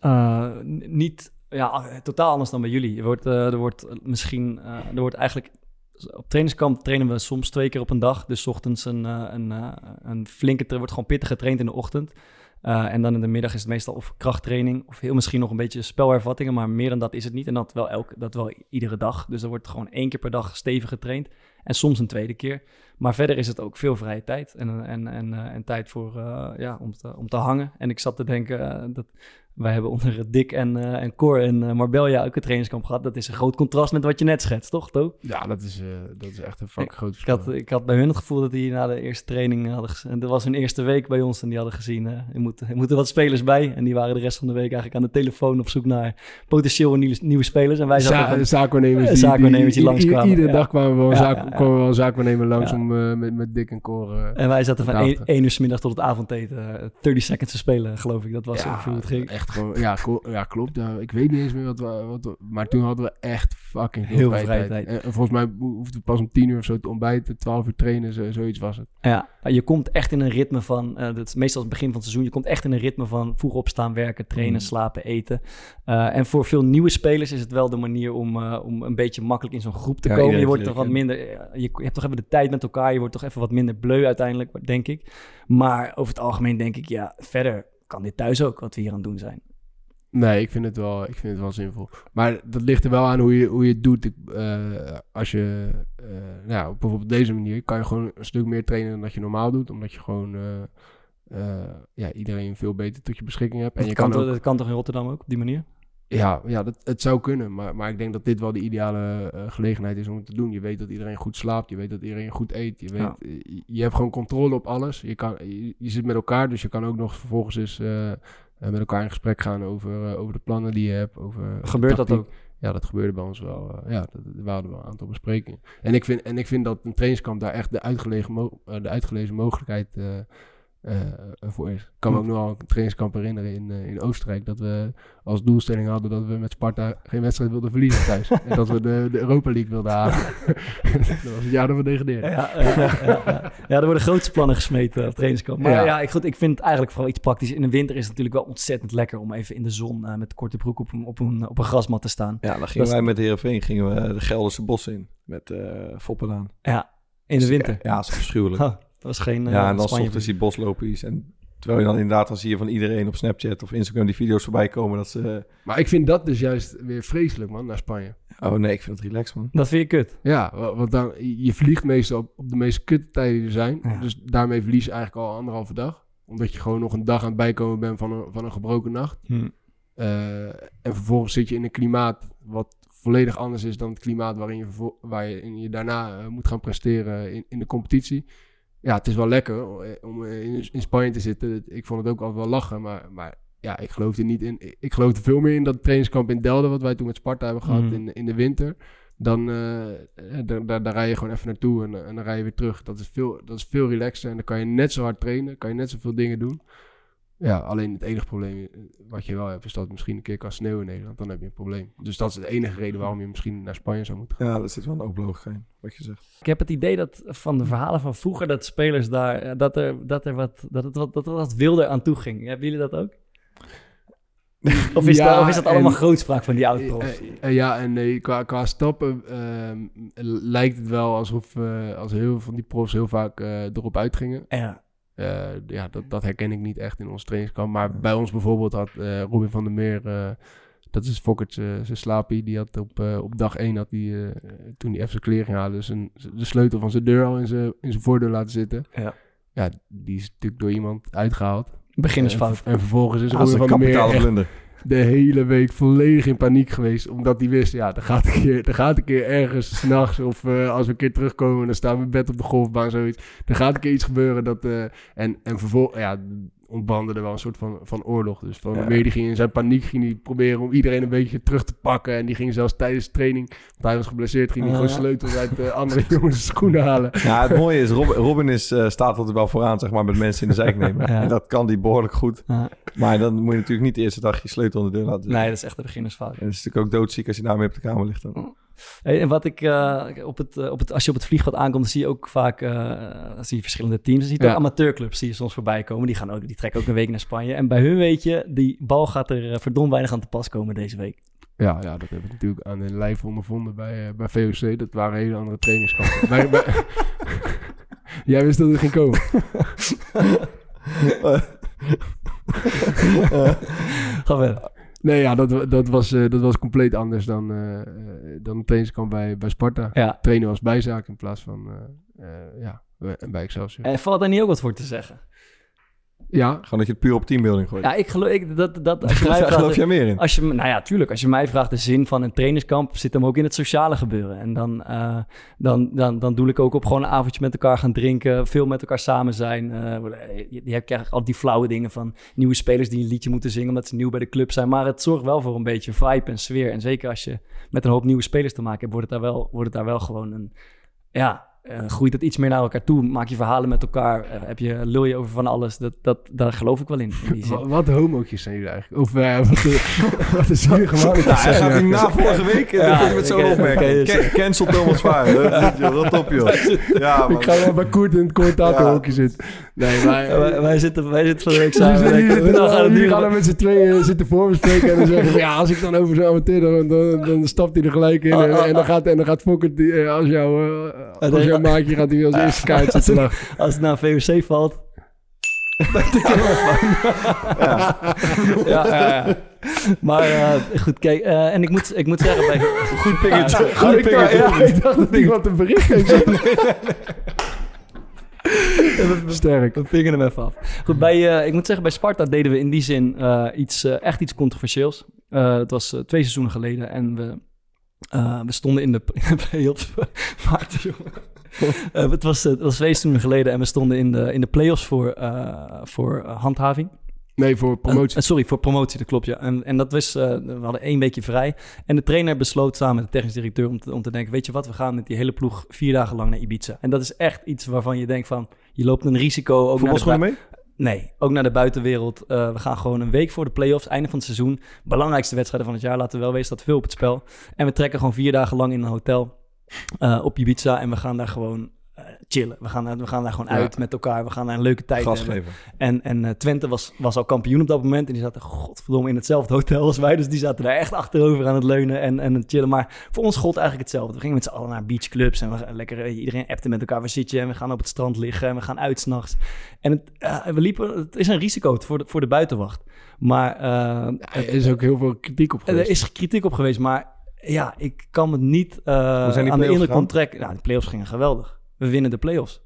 eh, niet ja, totaal anders dan bij jullie. Er wordt, er wordt misschien, eh, er wordt eigenlijk op trainingskamp trainen we soms twee keer op een dag. Dus 's ochtends een, eh, een, eh, een flinke, er wordt gewoon pittig getraind in de ochtend. Eh, en dan in de middag is het meestal of krachttraining of heel misschien nog een beetje spelhervattingen, maar meer dan dat is het niet. En dat wel, elke, dat wel iedere dag. Dus er wordt gewoon één keer per dag stevig getraind en soms een tweede keer. Maar verder is het ook veel vrije tijd en, en, en, eh, en tijd voor, eh, ja, om, te, om te hangen. En ik zat te denken eh, dat wij hebben onder Dick en, en Cor en eh, Marbella ook een trainingskamp gehad. Dat is een groot contrast met wat je net schetst, toch, To? Ja, dat is, dat is echt een fucking groot Ik verschil. had, ik had bij hun het gevoel dat die na de eerste training hadden gezien. En dat was hun eerste week bij ons en die hadden gezien. er, moeten, er moeten wat spelers bij. En die waren de rest van de week eigenlijk aan de telefoon op zoek naar potentieel nieuwe, nieuwe spelers. En wij zaten Za van- zaakwaarnemers die, die i- i- langskwamen, Iedere ja. dag kwamen we wel een, Ja, zaak, ja, ja. kwamen we wel een zaakwaarnemer langs om eh, met, met Dick en Cor... eh, En wij zaten van Vandaag 1 dan. uur 's middag tot het avondeten. eh, 30 seconds te spelen, geloof ik. Dat was hoe het ging. echt gewoon... Ja, ja klopt. Ja, ik weet niet eens meer wat we... Wat, we- maar toen hadden we echt fucking Heel veel vrije tijd. tijd. En, en volgens mij ho- hoefden we pas om tien uur of zo te ontbijten. Twaalf uur trainen, zo, zoiets was het. Ja, je komt echt in een ritme van, eh, dat is meestal het begin van het seizoen, je komt echt in een ritme van vroeg opstaan, werken, trainen, Mm. slapen, eten. Eh, en voor veel nieuwe spelers is het wel de manier om, eh, om een beetje makkelijk in zo'n groep te Ja, komen. Je wordt toch wat minder, je, je hebt toch even de tijd met elkaar, je wordt toch even wat minder bleu uiteindelijk, denk ik. Maar over het algemeen denk ik, ja, verder kan dit thuis ook, wat we hier aan het doen zijn. Nee, ik vind het wel, ik vind het wel zinvol. Maar dat ligt er wel aan hoe je, hoe je het doet. Ik, eh, als je, eh, nou, op bijvoorbeeld deze manier, kan je gewoon een stuk meer trainen dan dat je normaal doet. Omdat je gewoon, eh, ja, iedereen veel beter tot je beschikking hebt. En Dat je kan, kan toch- ook, dat kan toch in Rotterdam ook op die manier? ja, ja dat, het zou kunnen. Maar, maar ik denk dat dit wel de ideale gelegenheid is om het te doen. Je weet dat iedereen goed slaapt. Je weet dat iedereen goed eet. Je, weet, Ja. je, je hebt gewoon controle op alles. Je, kan, je, je zit met elkaar, dus je kan ook nog vervolgens eens... eh, met elkaar in gesprek gaan over, eh, over de plannen die je hebt. Over Gebeurt dat ook? ja, dat gebeurde bij ons wel. eh, ja, dat, er waren wel een aantal besprekingen. En ik vind, en ik vind dat een trainingskamp daar echt de, uitgelegen mo- de uitgelezen mogelijkheid eh, voor is. Ik kan me ook nog wel een trainingskamp herinneren in, eh, in Oostenrijk. Dat we als doelstelling hadden dat we met Sparta geen wedstrijd wilden verliezen thuis. en dat we de, de Europa League wilden halen. dat was het jaar dat we degradeerden. Ja, ja, ja, ja. ja, er worden grootste plannen gesmeten op trainingskamp. Maar ja, Ja. ik, goed, ik vind het eigenlijk vooral iets praktisch. In de winter is het natuurlijk wel ontzettend lekker om even in de zon eh, met de korte broek op een, op een, op een grasmat te staan. Ja, dan gingen Dat wij met Heerenveen gingen we de Gelderse bossen in. Met eh Foppedaan. Ja, in de winter. Ja, dat is afschuwelijk. Dat was geen eh, ja, en dan Spanje. ochtends die boslopies. En terwijl je dan inderdaad dan zie je van iedereen op Snapchat of Instagram die video's voorbij komen. Dat ze... Maar ik vind dat dus juist weer vreselijk, man, naar Spanje. Oh nee, ik vind het relaxed, man. Dat vind je kut. Ja, wa- want dan, je vliegt meestal op, op de meest kutte tijden die er zijn. Ja. Dus daarmee verlies je eigenlijk al anderhalve dag. Omdat je gewoon nog een dag aan het bijkomen bent van een, van een gebroken nacht. Hm. Eh, en vervolgens zit je in een klimaat wat volledig anders is dan het klimaat waarin je, waar je, in je daarna eh, moet gaan presteren in, in de competitie. Ja, het is wel lekker eh, om eh, in, in Spanje te zitten. Ik vond het ook altijd wel lachen, maar, maar ja, ik geloof er niet in. Ik- Ik geloof er veel meer in dat trainingskamp in Delden, wat wij toen met Sparta hebben gehad Mhm. in, in de winter. Dan eh, eh, daar, daar, daar rij je gewoon even naartoe en, en dan rij je weer terug. Dat is, veel, dat is veel relaxer en dan kan je net zo hard trainen, kan je net zoveel dingen doen. Ja, alleen het enige probleem eh, wat je wel hebt, is dat het misschien een keer kan sneeuwen in Nederland. Dan heb je een probleem. Dus dat is de enige reden waarom je misschien naar Spanje zou moeten gaan. Ja, er zit wel een open logica wat je zegt. Ik heb het idee dat van de verhalen van vroeger, dat spelers daar, eh, dat er, dat er wat, dat het wat, dat er wat wilder aan toe ging. Hebben jullie dat ook? Of is, Ja, dat, of is dat allemaal en- grootspraak van die oud-profs? Eh, ja, en nee, qua, qua stappen ehm, lijkt het wel alsof eh, als heel veel van die profs heel vaak eh, erop uitgingen. Ja. Eh, ja, dat, dat herken ik niet echt in ons trainingskamp. Maar bij ons bijvoorbeeld had eh Robin van der Meer, eh, dat is Fokkert zijn slapie, die had op, op dag 1 had die, eh, toen hij even zijn kleren ging halen, zijn, de sleutel van zijn deur al in zijn, in zijn voordeur laten zitten. Ja. Ja, die is natuurlijk door iemand uitgehaald. Beginnersfout. En, en vervolgens is Robin een van der Meer kapitale echt. De hele week volledig in paniek geweest. Omdat hij wist, ja, er gaat een keer, er gaat een keer ergens s'nachts... of eh, als we een keer terugkomen, dan staan we bed op de golfbaan, zoiets. Er gaat een keer iets gebeuren. Dat, eh, en en vervolgens, ja, ontbrandde er wel een soort van, van oorlog. Dus Van der Ja. Meer die ging in zijn paniek ging hij proberen om iedereen een beetje terug te pakken. En die ging zelfs tijdens de training, want hij was geblesseerd... ging hij gewoon sleutels uit de andere jongens' schoenen halen. Ja, het mooie is, Rob- Robin is, eh, staat altijd wel vooraan, zeg maar, met mensen in de zijk nemen. Ja. En dat kan die behoorlijk goed. Ja. Maar dan moet je natuurlijk niet de eerste dag je sleutel onder de deur laten. Nee, dat is echt een beginnersfout. En het is natuurlijk ook doodziek als je daarmee op de kamer ligt. Dan. Hey, en wat ik eh, op het, eh, op het, als je op het vliegveld aankomt, dan zie je ook vaak eh, zie je verschillende teams. Dan zie je Ja. ook amateurclubs zie je soms voorbij komen. Die, gaan ook, die trekken ook een week naar Spanje. En bij hun weet je, die bal gaat er verdomd weinig aan te pas komen deze week. Ja, ja, dat hebben we natuurlijk aan de lijf ondervonden bij, bij VOC. Dat waren hele andere trainingskampen. Bij- bij- Jij wist dat het ging komen. Ga verder. Nee, ja, dat, dat, was, eh, dat was compleet anders dan, eh, dan trainingskamp bij, bij Sparta. Ja. Trainen was bijzaak in plaats van ja, bij- bij Excelsior. En valt daar niet ook wat voor te zeggen? Ja, Gewoon dat je het puur op teambuilding gooit. Ja, ik geloof ik, dat, dat als je mij Daar vraagt, geloof jij meer in? Als je, nou ja, tuurlijk. Als je mij vraagt de zin van een trainingskamp, zit hem ook in het sociale gebeuren. En dan, eh, dan, dan, dan doe ik ook op gewoon een avondje met elkaar gaan drinken, veel met elkaar samen zijn. Eh, je, je hebt eigenlijk al die flauwe dingen van nieuwe spelers die een liedje moeten zingen omdat ze nieuw bij de club zijn. Maar het zorgt wel voor een beetje vibe en sfeer. En zeker als je met een hoop nieuwe spelers te maken hebt, wordt het daar wel, wordt het daar wel gewoon een, ja... eh, groeit het iets meer naar elkaar toe. Maak je verhalen met elkaar. eh, heb je, lul je over van alles. Dat, dat, daar geloof ik wel in. wat homootjes zijn jullie eigenlijk? Of eh, wat, wat is jullie gewoon? Hij gaat die na vorige week Ja, ja, met zo'n opmerking. Can- Cancel Thomas Vaar. Dat dat op, joh. Ja, Ik ga wel bij Koert in het commentatorhokje zitten. Nee, maar... Ja, wij, wij zitten, wij zitten van de week samen. zitten we gaan het nu- gaan er met z'n tweeën zitten voorbespreken en dan zeggen van, ja, als ik dan over zo'n amateur, dan, dan, dan stapt hij er gelijk in. Ah, En, ah, en dan ah. gaat, en dan gaat Fokker, die, eh, als, jou, eh, als jouw maatje, gaat hij als eerste kaart zitten. Als het naar VOC valt. er van. ja, ja, ja. Maar eh, goed, kijk. eh, en ik moet, ik moet zeggen, bij, goed pikketje. Ja, ik, dacht, ja, ik dacht dat iemand een bericht Sterk. We pingen hem even af. Goed, bij, eh, ik moet zeggen, bij Sparta deden we in die zin eh, iets, eh, echt iets controversieels. Het was twee seizoenen geleden en we, we stonden in de, play-offs. Maarten, jongen. Het, was, het was twee seizoenen geleden en we stonden in de, in de play-offs voor, voor handhaving. Nee, voor promotie. Eh, sorry, voor promotie, dat klopt ja. En, en dat was, eh, we hadden één weekje vrij. En de trainer besloot samen met de technisch directeur om te, om te denken... weet je wat, we gaan met die hele ploeg vier dagen lang naar Ibiza. En dat is echt iets waarvan je denkt van... je loopt een risico ook naar de, Voetbalschoenen mee? Nee, ook naar de buitenwereld. Eh, we gaan gewoon een week voor de play-offs, einde van het seizoen. Belangrijkste wedstrijden van het jaar, laten we wel wezen, dat veel op het spel. En we trekken gewoon vier dagen lang in een hotel op Ibiza. En we gaan daar gewoon chillen. We gaan, daar- we gaan daar gewoon Ja. uit met elkaar. We gaan daar een leuke tijd Gas hebben. geven. En, en eh, Twente was, was al kampioen op dat moment. En die zaten godverdomme in hetzelfde hotel als wij. Dus die zaten daar echt achterover aan het leunen en, en het chillen. Maar voor ons gold eigenlijk hetzelfde. We gingen met z'n allen naar beachclubs. En we lekker, je, iedereen appte met elkaar. Waar zit je? En we gaan op het strand liggen. En we gaan uit s'nachts. En het, eh, we liepen, het is een risico voor de, voor de buitenwacht. Maar eh, Er is ook heel veel kritiek op er geweest. is kritiek op geweest. Maar ja, ik kan me niet eh, aan de indruk onttrekken. Nou, de play-offs gingen geweldig. We winnen de play-offs.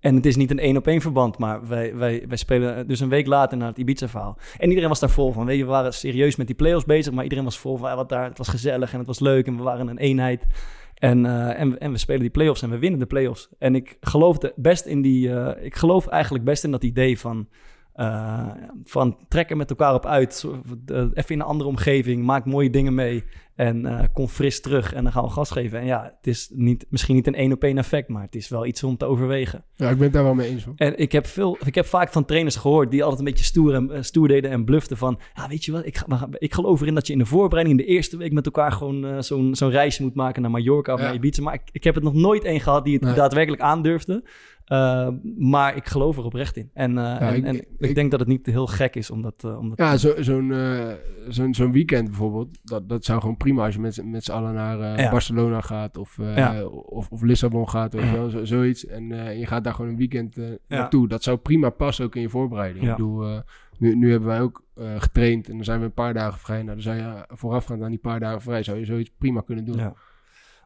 En het is niet een één op één verband, maar wij, wij, wij spelen dus een week later naar het Ibiza-verhaal. En iedereen was daar vol van. Weet je, we waren serieus met die play-offs bezig, maar iedereen was vol van, ja, wat daar, het was gezellig en het was leuk en we waren een eenheid. En, eh, en, en we spelen die play-offs en we winnen de play-offs. En ik geloofde best in die, eh, ik geloof eigenlijk best in dat idee van, eh, van trekken met elkaar op uit. Even in een andere omgeving, maak mooie dingen mee en eh, kom fris terug en dan gaan we gas geven. En ja, het is niet, misschien niet een één op één effect, maar het is wel iets om te overwegen. Ja, ik ben het daar wel mee eens. Hoor. En ik heb, veel, ik heb vaak van trainers gehoord die altijd een beetje stoer, en, eh, stoer deden en bluften van... Ja, weet je wat, ik, ga, ik geloof erin dat je in de voorbereiding in de eerste week met elkaar gewoon eh, zo'n zo'n reisje moet maken naar Mallorca of Ja. naar Ibiza. Maar ik, ik heb het nog nooit één gehad die het Nee. daadwerkelijk aandurfde. Uh, maar ik geloof er oprecht in. En, uh, en, ik- en ik, ik- denk dat het niet heel gek is om dat... Uh, om dat Ja, zo- zo'n eh, zo'n zo'n weekend bijvoorbeeld, dat, dat zou gewoon prima als je met, z'n- met z'n allen naar eh, Ja. Barcelona gaat of, eh, Ja. of, of Lissabon gaat, weet je wel, zo, zoiets. En eh, je gaat daar gewoon een weekend naartoe. Dat zou prima passen ook in je voorbereiding. Ik bedoel, nu, nu hebben wij ook getraind en dan zijn we een paar dagen vrij. Nou, dan zou je voorafgaand aan die paar dagen vrij, zou je zoiets prima kunnen doen.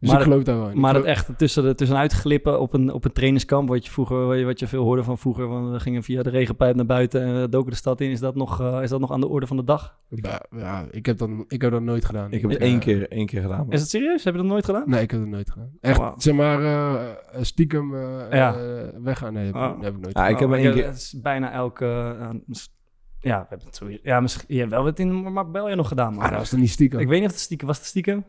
Ja. Dus Maar ik dat- geloof daar wel in. Maar dat geloof- echt tussen, de, tussenuit glippen op een, op een trainingskamp, wat je vroeger, wat je, wat je veel hoorde van vroeger, want we gingen via de regenpijp naar buiten en doken de stad in, is dat nog, eh, is dat nog aan de orde van de dag? ja, ja, ik, heb dat, ik heb dat nooit gedaan. Ik heb het één keer, één keer gedaan. maar- Is het serieus? Heb je dat nooit gedaan? Nee, ik heb het nooit gedaan. Echt, zeg maar, eh, stiekem eh Ja. eh, weggaan. Nee, heb, ik- Oh. heb ik nooit Ja, ik heb Oh, maar één keer... Het is bijna elke... ja, we hebben het sowieso... Ja, misschien... Je hebt wel wat in Marbella nog gedaan, Maar man. dat was toch niet stiekem? Ik weet niet of het stiekem... Was het stiekem?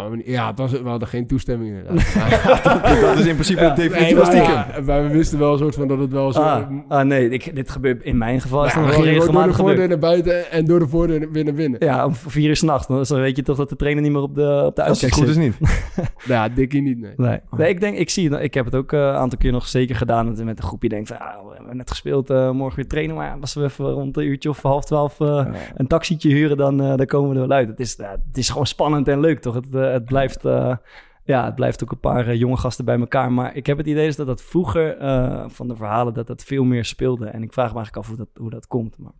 Kan me niet- ja, het was, we hadden geen toestemming inderdaad. Maar- Dat is in principe de Nee, definitie van maar, stiekem. ja, maar we wisten wel een soort van dat het wel zo... Ah, ah, nee, ik, dit gebeurt in mijn geval. Is Ja, dat nog door de voordeur naar buiten en door de voordeur weer naar binnen. Ja, om vier uur s'nachts. Dan dan weet je toch dat de trainer niet meer op de, op de Als het uitkijk goed is niet. Ja, Dikkie niet, nee. Nee. nee, ik denk, ik zie het. Ik heb het ook eh, een aantal keer nog zeker gedaan. Dat je met een groepje denkt van, ja, we hebben net gespeeld, eh, morgen weer trainen. Maar als we even rond een uurtje of half twaalf eh, een taxietje huren, dan, eh, dan komen we er wel uit. Het is, ja, het is gewoon spannend en leuk, toch? Het, eh, het blijft... eh, ja, het blijft ook een paar eh, jonge gasten bij elkaar. Maar ik heb het idee dat dat vroeger eh, van de verhalen dat dat veel meer speelde. En ik vraag me eigenlijk af hoe dat, hoe dat komt. Maar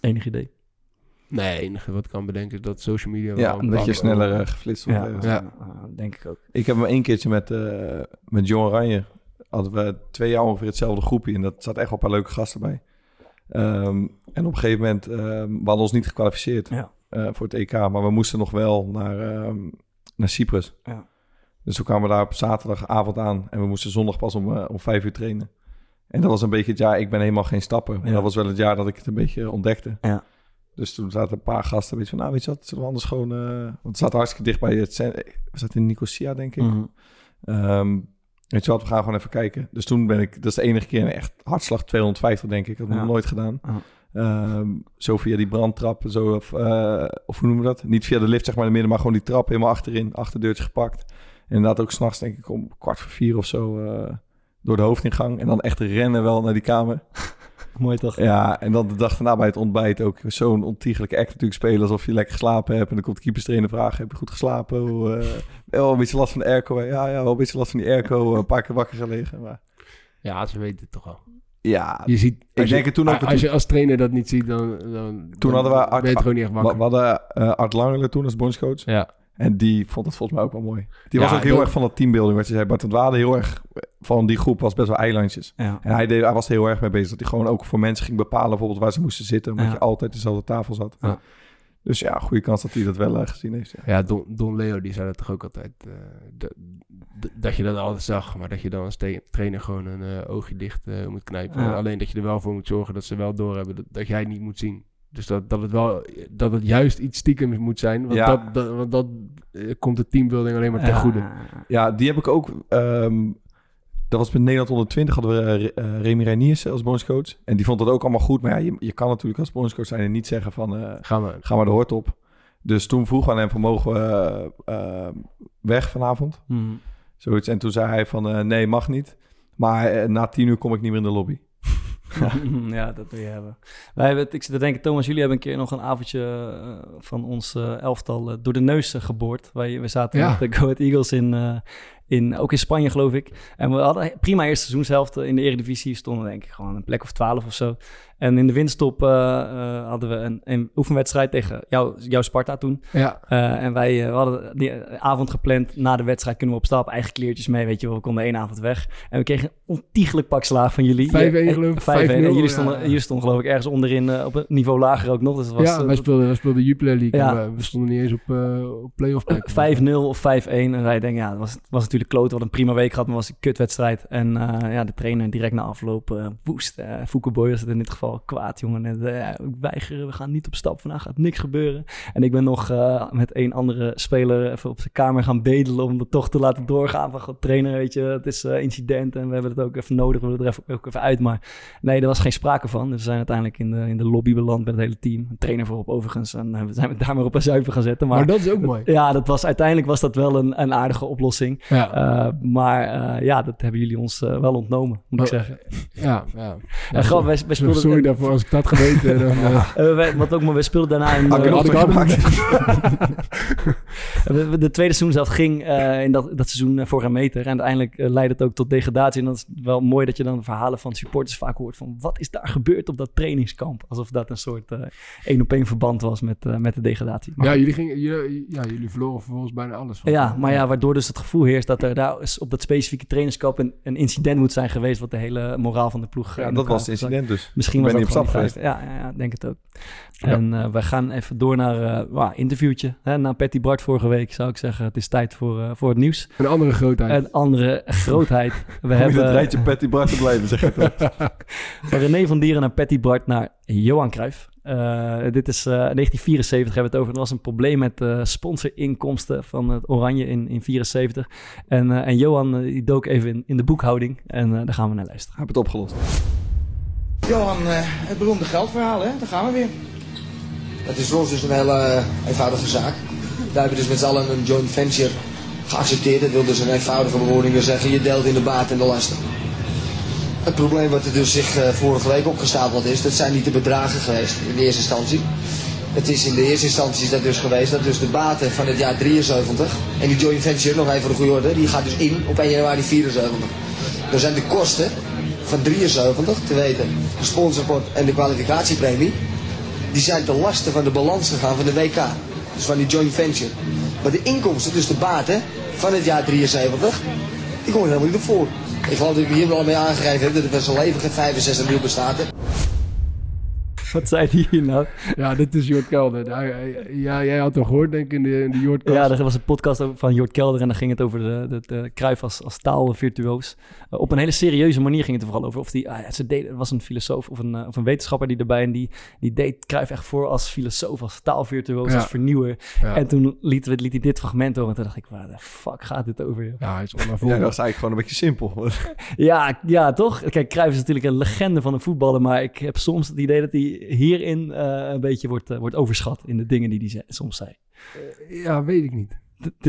enig idee. Nee, het enige wat ik kan bedenken is dat social media... wel Ja, een omdat je sneller eh, geflitst wordt. Ja, eh, denk ik ook. Ik heb hem één keertje met, eh met John Oranje. Hadden we twee jaar ongeveer hetzelfde groepje. En dat zat echt wel een paar leuke gasten bij. Ehm, en op een gegeven moment, ehm, we hadden ons niet gekwalificeerd Ja. Eh, voor het EK. Maar we moesten nog wel naar, ehm, naar Cyprus. Ja. Dus toen kwamen we daar op zaterdagavond aan. En we moesten zondag pas om, eh, om vijf uur trainen. En dat was een beetje het jaar, ik ben helemaal geen stapper. Maar Ja. dat was wel het jaar dat ik het een beetje ontdekte. Ja. Dus toen zaten een paar gasten een beetje van, nou weet je wat, zullen we anders gewoon... eh, want het zat hartstikke dicht bij het... We zaten in Nicosia, denk ik. Ehm, weet je wat, we gaan gewoon even kijken. Dus toen ben ik, dat is de enige keer echt hartslag 250 denk ik. Dat heb ik Ja. nog nooit gedaan. Ehm, zo via die brandtrap, zo, of, eh, of hoe noemen we dat? Niet via de lift zeg maar naar midden, maar gewoon die trap helemaal achterin, achterdeurtje gepakt. En inderdaad ook s'nachts denk ik om kwart voor vier of zo eh, door de hoofdingang. En dan echt rennen wel naar die kamer. Mooi toch? Ja, en dan de dag daarna bij het ontbijt ook zo'n ontiegelijke act natuurlijk spelen alsof je lekker geslapen hebt. En dan komt de keeperstrainer vragen, heb je goed geslapen? Hoe, eh, wel een beetje last van de airco. Ja, ja, wel een beetje last van die airco. Een paar keer wakker gelegen. Maar Ja, ze weten het toch wel. Ja, Je ziet, Ik als je- denk het toen ook- Als je als trainer dat niet ziet, dan, dan, Toen hadden we Art- ben je het gewoon niet echt we, wakker. we hadden eh, Art Langele toen als bondscoach. Ja. En die vond het volgens mij ook wel mooi. Die Ja, was ook heel erg van dat teambuilding, wat je zei. Bart het heel erg van die groep was best wel eilandjes. Ja. En hij, deed, hij was er heel erg mee bezig. Dat hij gewoon ook voor mensen ging bepalen bijvoorbeeld waar ze moesten zitten. Omdat Ja. je altijd dezelfde tafel zat. Dus ja, goede kans dat hij dat wel eh, gezien heeft. Ja. Ja, Don, Don Leo die zei dat toch ook altijd. eh, dat- je dat altijd zag, maar dat je dan als trainer gewoon een eh, oogje dicht moet knijpen. Ja. Alleen dat je er wel voor moet zorgen dat ze wel doorhebben dat, dat jij het niet moet zien. Dus dat, dat, het wel, dat het juist iets stiekems moet zijn. Want Ja. dat, dat, want dat komt de teambuilding alleen maar ten goede. Ja, die heb ik ook. ehm, dat was met Nederland 120 hadden we eh, eh, Remy Reiniers als bonuscoach. En die vond dat ook allemaal goed. Maar ja, je, je kan natuurlijk als bonuscoach zijn en niet zeggen van eh, Gaan we. ga maar de hort op. Dus toen vroeg we aan hem van mogen we weg vanavond. Mhm. Zoiets. En toen zei hij van eh, nee, mag niet. Maar na tien uur kom ik niet meer in de lobby. ja, dat wil je hebben. Wij hebben, het- ik zit te denken, Thomas, jullie hebben een keer nog een avondje van ons elftal door de neus geboord. Wij, we zaten Ja. met de Go Ahead Eagles in, eh, in, ook in Spanje, geloof ik. En we hadden prima eerste seizoenshelft in de Eredivisie. Stonden denk ik gewoon een plek of twaalf of zo. En in de winststop eh, eh, hadden we een, een oefenwedstrijd tegen jou, jouw Sparta toen. Ja, Eh, en wij eh, hadden die avond gepland. Na de wedstrijd kunnen we op stap. Eigen kleertjes mee, weet je wel. We konden één avond weg. En we kregen een ontiegelijk pak slaag van jullie. 5-1 Ja, geloof ik, 5-1. En 5-0, jullie ja. stonden, jullie stonden geloof ik ergens onderin eh, op een niveau lager ook nog. Dus was, ja eh, wij, speelden, wij speelden Jupiler League. Ja. we, we stonden niet eens op, eh op playoff plek. 5-0 of 5-1. En wij denken, ja, dat was, was natuurlijk kloot. We hadden een prima week gehad, maar het was een kutwedstrijd. En eh, ja, de trainer direct na afloop eh woest. Uh, Boy was het in dit geval kwaad, jongen. En, eh, weigeren, we gaan niet op stap. Vandaag gaat niks gebeuren. En ik ben nog eh, met een andere speler even op zijn kamer gaan bedelen... om het toch te laten doorgaan van, "God, trainer, weet je, het is eh, incident... en we hebben het ook even nodig, we willen er even, ook even uit. Maar nee, er was geen sprake van. Dus we zijn uiteindelijk in de, in de lobby beland met het hele team. Een trainer voorop overigens. En eh, we zijn we daar maar op een zuiver gaan zetten. maar, dat is ook mooi. ja, dat was, uiteindelijk was dat wel een, een aardige oplossing. Ja, Eh, maar eh, ja, dat hebben jullie ons eh, wel ontnomen, moet ik Oh, zeggen. ja, ja. En wij, wij speelden, Sorry daarvoor als ik dat geweten. Wij- wat ook maar, we speelden daarna in we- we- de tweede seizoen zelf ging in dat, dat seizoen voor een meter. En uiteindelijk leidde het ook tot degradatie. En dat is wel mooi dat je dan verhalen van supporters vaak hoort van wat is daar gebeurd op dat trainingskamp? Alsof dat een soort eh, één op één verband was met, met de degradatie. Maar ja, jullie gingen, jullie, ja, jullie verloren vervolgens bijna alles. van. Ja, maar ja, waardoor dus het gevoel heerst dat er daar is op dat specifieke trainingskamp een, een incident moet zijn geweest wat de hele moraal van de ploeg. eh, Ja, in dat was het incident dus. Misschien was dat op stap tijd. Ja, ja, ja, denk het ook. En eh, we gaan even door naar eh een interviewtje. Hè, na Patty Bart vorige week zou ik zeggen, het is tijd voor, eh, voor het nieuws. Een andere grootheid. Een andere grootheid. We hebben het rijtje Patty Bart te blijven, zeg van René van Dieren naar Patty Bart naar Johan Cruijff. Eh, dit is eh 1974 hebben we het over. Er was een probleem met eh sponsorinkomsten van het Oranje in, in 74. En, eh, en Johan eh, die dook even in, in de boekhouding. En eh, daar gaan we naar luisteren. Heb het opgelost. Johan, eh, het beroemde geldverhaal, hè? Daar gaan we weer. Het is voor ons dus een hele eh, eenvoudige zaak. Wij hebben dus met z'n allen een joint venture geaccepteerd. Dat wil dus een eenvoudige bewoording zeggen. Je deelt in de baat en de lasten. Het probleem wat er dus zich eh, vorige week opgestapeld is, dat zijn niet de bedragen geweest in de eerste instantie. Het is in de eerste instantie dat dus geweest dat dus de baten van het jaar 73 en die joint venture, nog even voor de goede orde, die gaat dus in op 1 januari 74. Dan zijn de kosten van 73, te weten de sponsorpot en de kwalificatiepremie, die zijn ten laste van de balans gegaan van de WK. Dus van die joint venture. Maar de inkomsten, dus de baten van het jaar 73, die komen helemaal niet op voor. Ik geloof dat ik hier wel mee aangegeven heb dat het zijn leven geen 65 miljoen bestaat. Wat zei hij hier nou? Ja, dit is Jort Kelder. Ja, jij had hem gehoord, denk ik, in de, in de Jort Ja, er was een podcast van Jort Kelder en dan ging het over de, de, de Cruijff als, als taalvirtuoos. Uh, op een hele serieuze manier ging het er vooral over. Of die, ah, ja, ze deden, er was een filosoof of een, uh, of een wetenschapper die erbij en die, die deed Cruijff echt voor als filosoof, als taalvirtuoos, Ja. als vernieuwer. Ja. En toen liet, we- liet hij dit fragment horen en toen dacht ik, waar de fuck gaat dit over? joh? Ja, hij is Ja, onnavolgbaar. dat is eigenlijk gewoon een beetje simpel. Ja, ja, toch? Kijk, Cruijff is natuurlijk een legende van de voetballen, maar ik heb soms het idee dat hij hierin uh, een beetje wordt, uh, wordt overschat in de dingen die hij ze- soms zei. Ja, weet ik niet.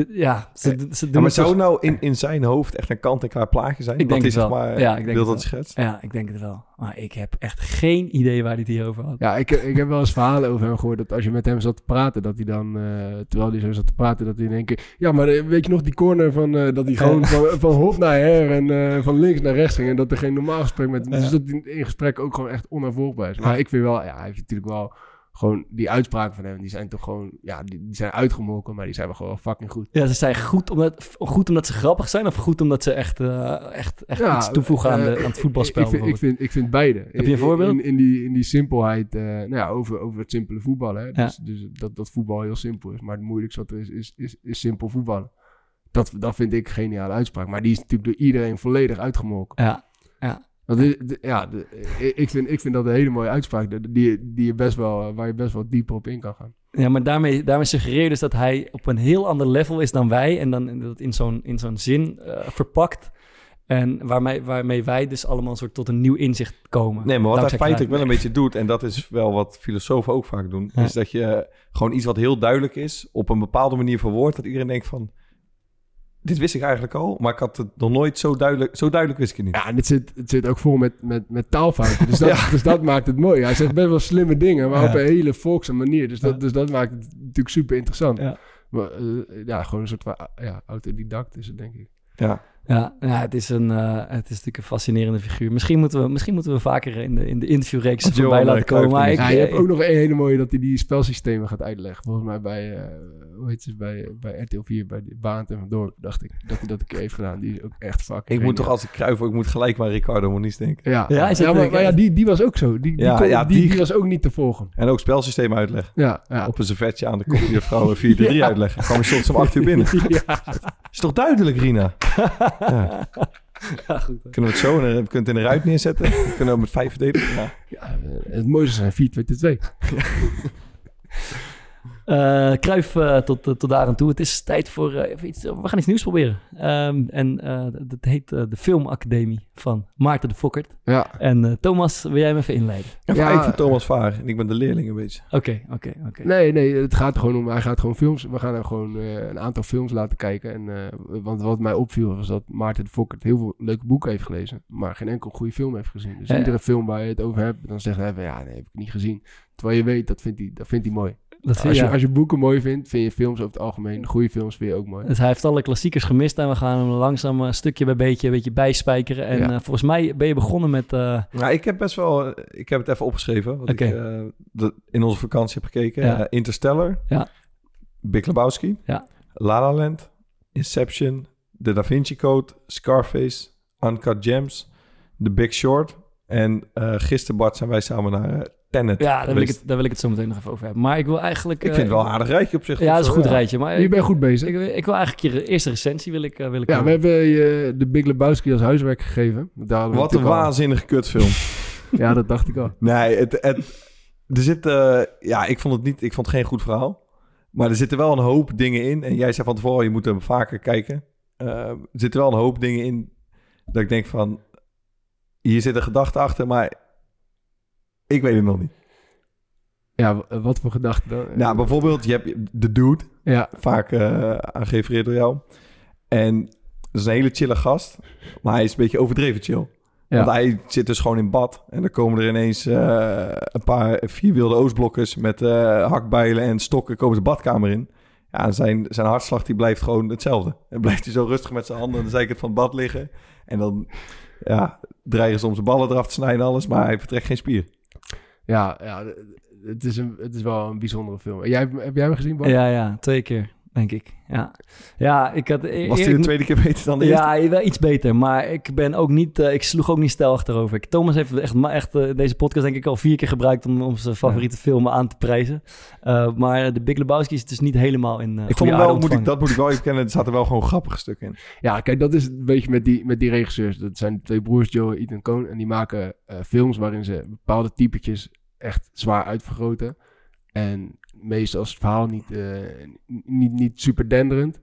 Ja, ze, ze doen Ja, maar het zou nou in, in zijn hoofd echt een kant-en-klaar plaatje zijn? Ik denk het wel. maar, Ja, ik denk wil het dat schetst? Ja, ik denk het wel. Maar ik heb echt geen idee waar hij het hier over had. Ja, ik, ik heb wel eens verhalen over hem gehoord dat als je met hem zat te praten, dat hij dan, eh, terwijl hij zo zat te praten, dat hij in één keer... Ja, maar eh, weet je nog die corner van, eh, dat hij gewoon van, van hop naar her en eh, van links naar rechts ging en dat er geen normaal gesprek met hem... Dus dat hij in gesprek ook gewoon echt onafvolgbaar is. Maar ik vind wel, ja, hij heeft natuurlijk wel gewoon die uitspraken van hem, die zijn toch gewoon, ja, die, die zijn uitgemolken, maar die zijn wel gewoon fucking goed. Ja, ze zijn goed omdat, goed omdat ze grappig zijn of goed omdat ze echt, eh, echt, echt Ja, iets toevoegen aan, de, eh, aan het voetbalspel? Ik vind, ik, vind, ik vind beide. Heb je een voorbeeld? In, in, die, in die simpelheid, eh, nou ja, over, over het simpele voetballen. Hè? Ja. Dus, dus dat, dat voetbal heel simpel is. Maar het moeilijkste wat er is, is, is, is simpel voetballen. Dat, dat vind ik een geniale uitspraak. Maar die is natuurlijk door iedereen volledig uitgemolken. Ja, Want dit- dit- ja, de- ik, vind, ik vind dat een hele mooie uitspraak. Die, die, die je best wel, waar je best wel dieper op in kan gaan. ja, maar daarmee, daarmee suggereer je dus dat hij op een heel ander level is dan wij. En dan dat in zo'n, in zo'n zin eh, verpakt. En waarmee, waarmee wij dus allemaal een soort tot een nieuw inzicht komen. Nee, maar wat hij feitelijk wel een beetje doet... en dat is wel wat filosofen ook vaak doen... Ja. is dat je gewoon iets wat heel duidelijk is... op een bepaalde manier verwoordt... dat iedereen denkt van... dit wist ik eigenlijk al... maar ik had het nog nooit zo duidelijk... zo duidelijk wist ik het niet. Ja, en het zit, het zit ook vol met, met, met taalfouten. Dus dat, dus dat maakt het mooi. Hij zegt best wel slimme dingen, maar Ja. op een hele volkse manier. Dus dat, dus dat maakt het natuurlijk super interessant. Ja. Maar, eh, ja, gewoon een soort van ja, autodidact is het, denk ik. Ja. Ja, ja het, is een, eh, het is natuurlijk een fascinerende figuur. Misschien moeten we, misschien moeten we vaker in de, in de interviewreeks voorbij Johan, laten komen. Maar ik, Ja, je hebt ook nog een hele mooie dat hij die spelsystemen gaat uitleggen. Volgens mij bij, eh, hoe heet ze, bij, bij RTL 4, bij de Baant en Van Dorp, dacht ik dat hij dat een keer heeft gedaan. Die is ook echt fucking Ik moet toch als ik kruif... ik moet gelijk maar Ricardo Moniz denken. Ja, Ja, maar, ja, die, die was ook zo. Die, die, Ja, kon- ja, die, die- was ook niet te volgen. En ook spelsysteem uitleggen. Ja, ja. Op een servetje aan de kopieervrouw 4-3 Ja. uitleggen. Kwam je soms om 8 uur binnen. ja. Is toch duidelijk, Rina? Ja. ja, goed. Kunnen we het zo... en we het in een ruit neerzetten. We kunnen ook met vijf verdedigen. Ja. Ja, eh, het mooiste zijn 4-2-2. Eh Kruif tot, eh, tot daar aan toe. Het is tijd voor eh, even iets. We gaan iets nieuws proberen. Ehm, en eh, dat heet eh, de Filmacademie van Maarten de Fokkert. Ja. En eh, Thomas, wil jij hem even inleiden? Ja, Ja. ik vind Thomas Vaar. En ik ben de leerling een beetje. Oké, oké, oké. Nee, nee, het gaat er gewoon om. Hij gaat gewoon films. We gaan hem gewoon eh, een aantal films laten kijken. En, eh, want wat mij opviel was dat Maarten de Fokkert heel veel leuke boeken heeft gelezen. Maar geen enkel goede film heeft gezien. Dus ja. iedere film waar je het over hebt, dan zegt hij van ja, nee, heb ik niet gezien. Terwijl je weet, dat vindt hij, dat vindt hij mooi. Dat vind Als je, ja. als je boeken mooi vindt, vind je films over het algemeen. Goede films vind je ook mooi. Dus hij heeft alle klassiekers gemist en we gaan hem langzaam een stukje bij beetje, een beetje bijspijkeren. En Ja. eh, volgens mij ben je begonnen met... eh, Nou, ik heb best wel... Ik heb het even opgeschreven. Wat Oké. ik eh, de- in onze vakantie heb gekeken. Ja. Eh, Interstellar. Ja. Big Lebowski. Ja. La La Land. Inception. The Da Vinci Code. Scarface. Uncut Gems. The Big Short. En eh gisteren, Bart, zijn wij samen naar eh, Tenet ja, daar wil, ik het, daar wil ik het zo meteen nog even over hebben. Maar ik wil eigenlijk... Ik eh, vind het wel een aardig rijtje op zich. Ja, dat is een goed Ja. rijtje. Maar Je bent goed bezig. ik, ik wil eigenlijk je eerste recensie wil ik, eh, wil ik Ja, we hebben je de Big Lebowski als huiswerk gegeven. Daar Wat een waanzinnige kutfilm. Ja, dat dacht ik al. Nee, het, het, er zit... eh, ja, ik vond het niet... Ik vond het geen goed verhaal. Maar er zitten wel een hoop dingen in. En jij zei van tevoren, je moet hem vaker kijken. Eh, er zitten wel een hoop dingen in... dat ik denk van... Hier zit een gedachte achter, maar... Ik weet het nog niet. Ja, wat voor gedachten dan? Nou, bijvoorbeeld, je hebt de dude. Ja, Vaak aan gerefereerd door jou. En dat is een hele chille gast. Maar hij is een beetje overdreven chill. Ja. Want hij zit dus gewoon in bad. En dan komen er ineens eh, een paar vier wilde oostblokkers met hakbijlen en stokken komen de badkamer in. Ja, zijn, zijn hartslag die blijft gewoon hetzelfde. En blijft hij zo rustig met zijn handen aan de zijkant van het bad liggen. En dan ja, dreigen ze om zijn ballen eraf te snijden en alles, maar hij vertrekt geen spier. Ja, ja het, is een, het is wel een bijzondere film. Jij, heb jij hem gezien, Bart? Ja, ja, twee keer, denk ik. Ja, ja ik had... Was ik- hij de tweede keer beter dan de eerste? Ja, wel iets beter. Maar ik ben ook niet... eh, ik sloeg ook niet stijl achterover. Ik- Thomas heeft echt, echt eh, deze podcast denk ik al vier keer gebruikt... om, om zijn favoriete filmen aan te prijzen. Eh, maar de Big Lebowski is dus niet helemaal in uh, Ik vond wel, moet ik, dat moet ik wel even kennen, er zaten wel gewoon grappige stukken in. Ja, kijk, dat is een beetje met die, met die regisseurs. Dat zijn twee broers, Joe en Ethan Coen. En die maken eh, films waarin ze bepaalde typetjes echt zwaar uitvergroten. En meestal is het verhaal niet, eh, niet, niet super denderend.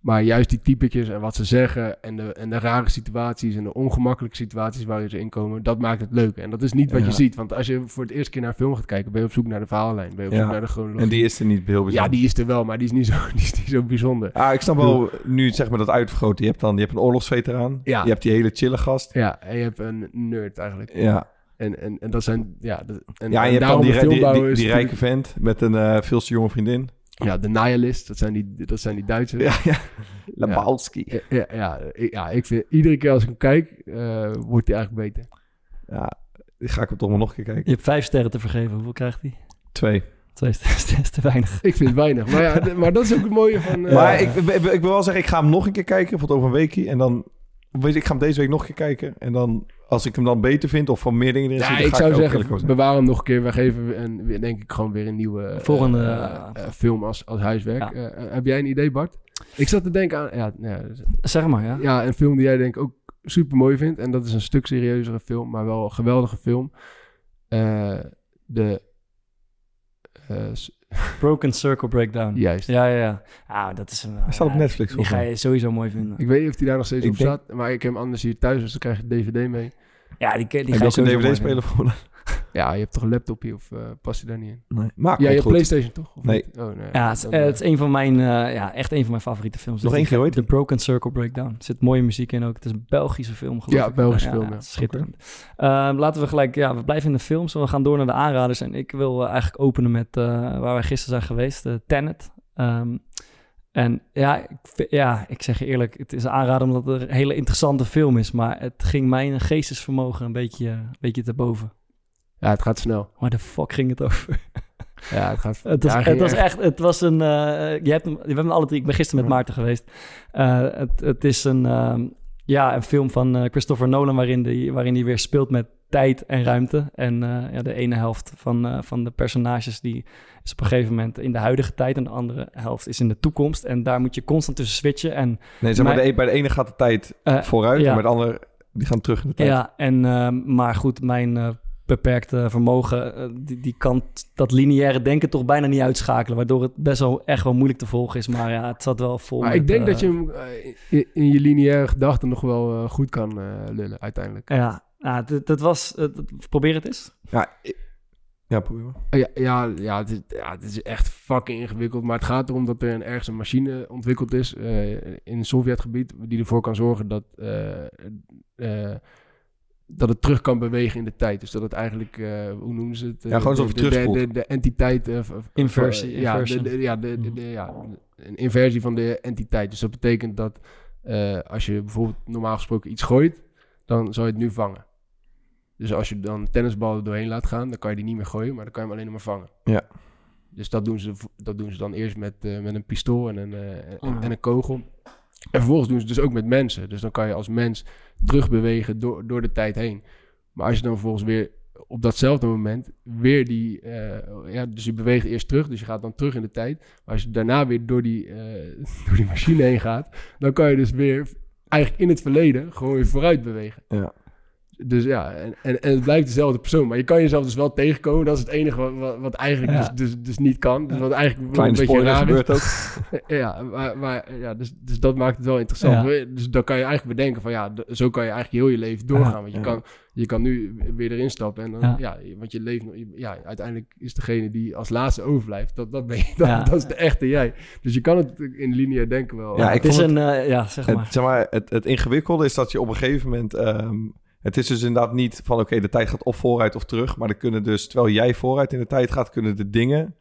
Maar juist die typetjes en wat ze zeggen en de, en de rare situaties en de ongemakkelijke situaties waarin ze inkomen, dat maakt het leuk. En dat is niet wat Ja. je ziet. Want als je voor het eerste keer naar een film gaat kijken, ben je op zoek naar de verhaallijn. Ben je op Ja. zoek naar de chronologie. En die is er niet heel bijzonder. ja, die is er wel, maar die is niet zo, die is niet zo bijzonder. Ah, ik snap wel, nu zeg maar dat uitvergroten. Je hebt dan je hebt een oorlogsveteraan. Ja. Je hebt die hele chille gast. Ja, en je hebt een nerd eigenlijk. Ja, En, en, en dat zijn, ja... de- en, ja en en je hebt dan die, die, rijke vent met een eh veel te jonge vriendin. Ja, de nihilist, dat zijn die, dat zijn die Duitsers. Ja, ja. Lebowski. Ja, ja, ja, ik- ja, ik vind, iedere keer als ik hem kijk, eh, wordt hij eigenlijk beter. Ja, ga ik hem toch maar nog een keer kijken. Je hebt vijf sterren te vergeven. Hoeveel krijgt hij? Twee. Twee is, is te weinig. Ik vind het weinig. Maar, ja, maar dat is ook het mooie van... eh, Maar ik, ik, ik wil wel zeggen, ik ga hem nog een keer kijken. Bijvoorbeeld over een weekje. En dan... Weet je, ik ga hem deze week nog een keer kijken. En dan, als ik hem dan beter vind of van meer dingen erin Ja, zie, dan ik ga zou ook zeggen, bewaar hem nog een keer. We geven en denk ik gewoon weer een nieuwe eh, Volgende, eh, film als, als huiswerk. Ja. Heb jij een idee, Bart? Ik zat te denken aan ja, ja, Zeg maar, ja. ja, een film die jij denk ik ook super mooi vindt. En dat is een stuk serieuzere film, maar wel een geweldige film. Eh, de... Broken Circle Breakdown. juist. Ja, ja, ja. Ah, dat is een... Hij staat op Netflix, Die ga je sowieso mooi vinden. Ik weet niet of die daar nog steeds Ik op denk- staat. Maar ik heb hem anders hier thuis, dus dan krijg je DVD mee. Ja, die, die ga je je ook een sowieso mooi DVD-speler voor? Ja, je hebt toch een laptop hier of eh past die daar niet in? Nee. Maar ja, je hebt. PlayStation toch? Of Nee. niet? Oh, nee. Ja, het, is- Dan, het is een van mijn, eh, ja, echt een van mijn favoriete films. Nog Dus één keer, heet The Broken Circle Breakdown. Er zit mooie muziek in ook. Het is een Belgische film, geloof Ja, ik. Belgische film, ja. Schitterend. Ehm, laten we gelijk, ja, we blijven in de films. We gaan door naar de aanraders. En ik wil eh, eigenlijk openen met eh, waar wij gisteren zijn geweest, uh, Tenet. Ehm, en ja ik, ja, ik zeg je eerlijk, het is een aanrader omdat het een hele interessante film is. Maar het ging mijn geestesvermogen een beetje, een beetje te boven. Ja, het gaat snel. Waar de fuck ging het over? Ja, het gaat... Het was, ja, het was echt, het was een, eh, je hebt hem, we hebben hem alle drie, ik ben gisteren met. Maarten geweest. Eh, het, het is een, ehm, ja, een film van eh, Christopher Nolan waarin hij waarin die weer speelt met tijd en ruimte. En eh, ja, de ene helft van, eh, van de personages die is op een gegeven moment in de huidige tijd en de andere helft is in de toekomst. En daar moet je constant tussen switchen. En Nee, zeg maar, de, e- bij de ene gaat de tijd vooruit. ja. En bij de andere, die gaan terug in de tijd. Ja, en, ehm, maar goed, mijn eh, beperkte vermogen, eh, die, die kan dat lineaire denken toch bijna niet uitschakelen. Waardoor het best wel echt wel moeilijk te volgen is. Maar ja, het zat wel vol Maar met, ik denk eh, dat je hem eh, in, in je lineaire gedachten nog wel eh, goed kan eh, lullen, uiteindelijk. Ja, nou, dat, dat was... het- het- probeer het eens. Ja, ja probeer maar. Ja, ja, ja, het is, ja, het is echt fucking ingewikkeld. Maar het gaat erom dat er een, ergens een machine ontwikkeld is eh, in het Sovjetgebied... die ervoor kan zorgen dat, eh, eh, dat het terug kan bewegen in de tijd. Dus dat het eigenlijk, eh, hoe noemen ze het? Ja, gewoon de, alsof de, de, de, entiteit... eh, v- Inversie, ja, de, inversion. de- ja, de, de- de- ja, een inversie van de entiteit. Dus dat betekent dat eh, als je bijvoorbeeld normaal gesproken iets gooit... dan zou je het nu vangen. Dus als je dan een tennisbal er doorheen laat gaan, dan kan je die niet meer gooien, maar dan kan je hem alleen nog maar vangen. Ja. Dus dat doen ze, dat doen ze dan eerst met, eh, met een pistool en een, eh, en- Ah. en een kogel. En vervolgens doen ze het dus ook met mensen. Dus dan kan je als mens terugbewegen door, door de tijd heen. Maar als je dan vervolgens weer op datzelfde moment weer die... eh, ja, dus je beweegt eerst terug, dus je gaat dan terug in de tijd. Maar als je daarna weer door die, eh, door die machine heen gaat, dan kan je dus weer eigenlijk in het verleden gewoon weer vooruit bewegen. Ja. Dus ja, en, en, en het blijft dezelfde persoon. Maar je kan jezelf dus wel tegenkomen. Dat is het enige wat, wat, wat eigenlijk Ja. dus, dus, dus niet kan. Dus wat eigenlijk Kleine een beetje raar gebeurt is. ook. Ja, maar, maar ja, dus, dus dat maakt het wel interessant. Dus dan kan je eigenlijk bedenken van ja, zo kan je eigenlijk heel je leven doorgaan. Want je, Ja. kan, je kan nu weer erin stappen. En dan, Ja. ja. want je leeft ja, uiteindelijk is degene die als laatste overblijft. Dat, dat, ben je, dat, Ja. dat is de echte jij. Dus je kan het in lineair denken wel. Ja, ik het is een... eh, ja, zeg maar. Het, zeg maar het, het ingewikkelde is dat je op een gegeven moment... ehm, het is dus inderdaad niet van oké, de tijd gaat of vooruit of terug. Maar er kunnen dus, terwijl jij vooruit in de tijd gaat... kunnen de dingen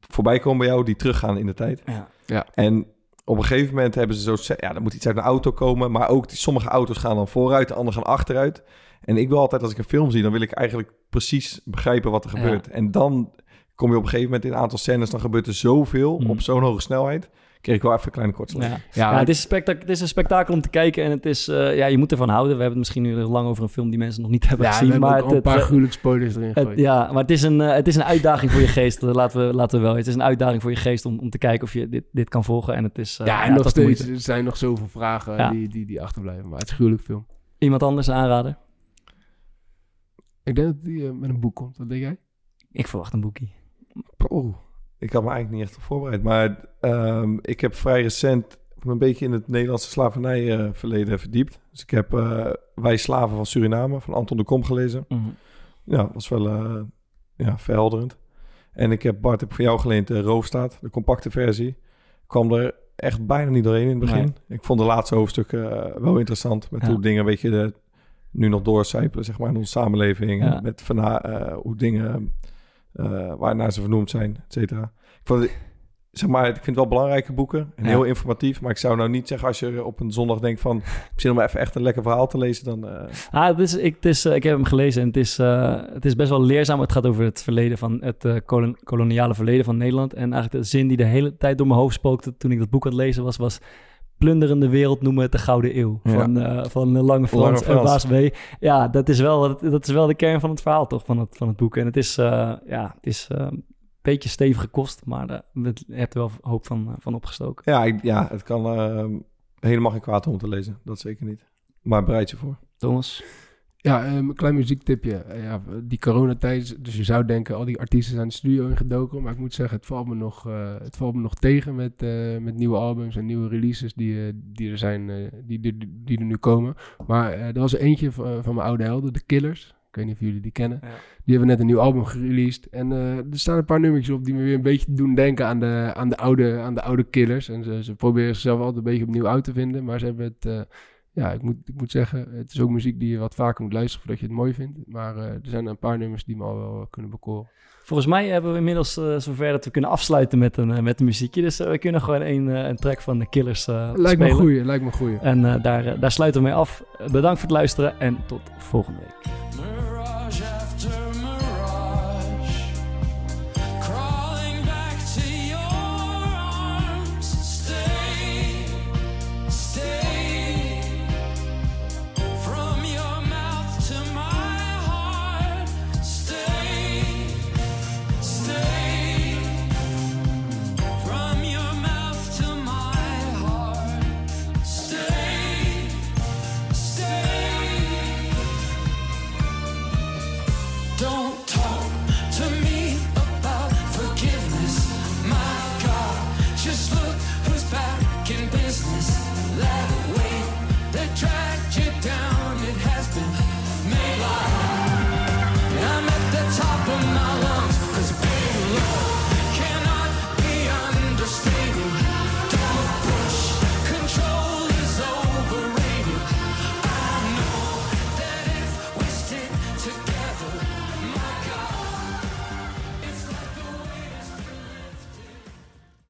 voorbij komen bij jou die teruggaan in de tijd. Ja. Ja. En op een gegeven moment hebben ze zo... Ja, er moet iets uit een auto komen. Maar ook die, sommige auto's gaan dan vooruit, de andere gaan achteruit. En ik wil altijd, als ik een film zie... dan wil ik eigenlijk precies begrijpen wat er Ja. gebeurt. En dan kom je op een gegeven moment in een aantal scènes... dan gebeurt er zoveel Mm. op zo'n hoge snelheid... kreeg ik wel even een kleine kortslag. Ja. Ja, Ja, het, is het is een spektakel om te kijken en het is, eh, ja, je moet ervan houden. We hebben het misschien nu lang over een film die mensen nog niet hebben ja, gezien. Maar ook al een het, paar het, gruwelijke spoilers erin het- ja, maar het is, een, eh, het is een uitdaging voor je geest. Laten we, laten we wel. Het is een uitdaging voor je geest om, om te kijken of je dit, dit kan volgen. En het is, eh, ja, en het nog steeds er zijn nog zoveel vragen Ja. die, die, die achterblijven. Maar het is een gruwelijk film. Iemand anders aanraden? Ik denk dat die met een boek komt. Wat denk jij? Ik verwacht een boekie. Oeh, ik had me eigenlijk niet echt op voorbereid. Maar ehm, ik heb vrij recent me een beetje in het Nederlandse slavernijverleden verdiept. Dus ik heb eh, Wij Slaven van Suriname van Anton de Kom gelezen. Mhm. Ja, was wel eh, ja, verhelderend. En ik heb Bart heb voor jou geleend de Roofstaat, de compacte versie. Kwam er echt bijna niet doorheen in het begin. Ik vond de laatste hoofdstukken eh, wel interessant. Met Ja. hoe dingen, weet je, de, nu nog doorcijpelen, zeg maar, in onze samenleving. Ja. Met van, hoe dingen, eh waarnaar ze vernoemd zijn, et cetera. Ik vond het zeg maar, ik vind het wel belangrijke boeken. En Ja. heel informatief. Maar ik zou nou niet zeggen als je op een zondag denkt van... ik zin om even echt een lekker verhaal te lezen, dan... eh, Ah, het is, ik, het is, eh, ik heb hem gelezen en het is, het is best wel leerzaam. Het gaat over het verleden van het kolon- koloniale verleden van Nederland. En eigenlijk de zin die de hele tijd door mijn hoofd spookte toen ik dat boek aan het lezen was, was plunderende wereld noemen het de Gouden Eeuw. Ja. Van, eh, van eh, Lange Frans Lange en Frans. Baas B. Ja, dat is, wel, dat is wel de kern van het verhaal toch, van het, van het boek. En het is, eh, ja, het is een beetje stevige kost, maar je hebt er wel hoop van, van opgestoken. ja, ik- ja, het kan helemaal geen kwaad om te lezen. Dat zeker niet. Maar bereid je voor. Thomas? Ja, ehm, een klein muziektipje. Eh, ja, die coronatijd, dus je zou denken, al die artiesten zijn de studio ingedoken. Maar ik moet zeggen, het valt me nog, eh, het valt me nog tegen met, eh, met nieuwe albums en nieuwe releases die, die, er, zijn, die, die, die er nu komen. Maar er was eentje van, van mijn oude helden, The Killers. Ik weet niet of jullie die kennen. Ja. Die hebben net een nieuw album gereleased. En er staan een paar nummertjes op die me weer een beetje doen denken aan de, aan de, oude, aan de oude Killers. En ze, ze proberen zichzelf altijd een beetje opnieuw uit te vinden. Maar ze hebben het... ja, ik moet, ik moet zeggen, het is ook muziek die je wat vaker moet luisteren voordat je het mooi vindt. Maar eh, er zijn een paar nummers die me al wel kunnen bekoren. Volgens mij hebben we inmiddels eh, zover dat we kunnen afsluiten met een, eh, met een muziekje. Dus we kunnen gewoon een, een track van de Killers eh Lijkt me spelen. een goeie, lijkt me een goeie. En eh, daar, daar sluiten we mee af. Bedankt voor het luisteren en tot volgende week.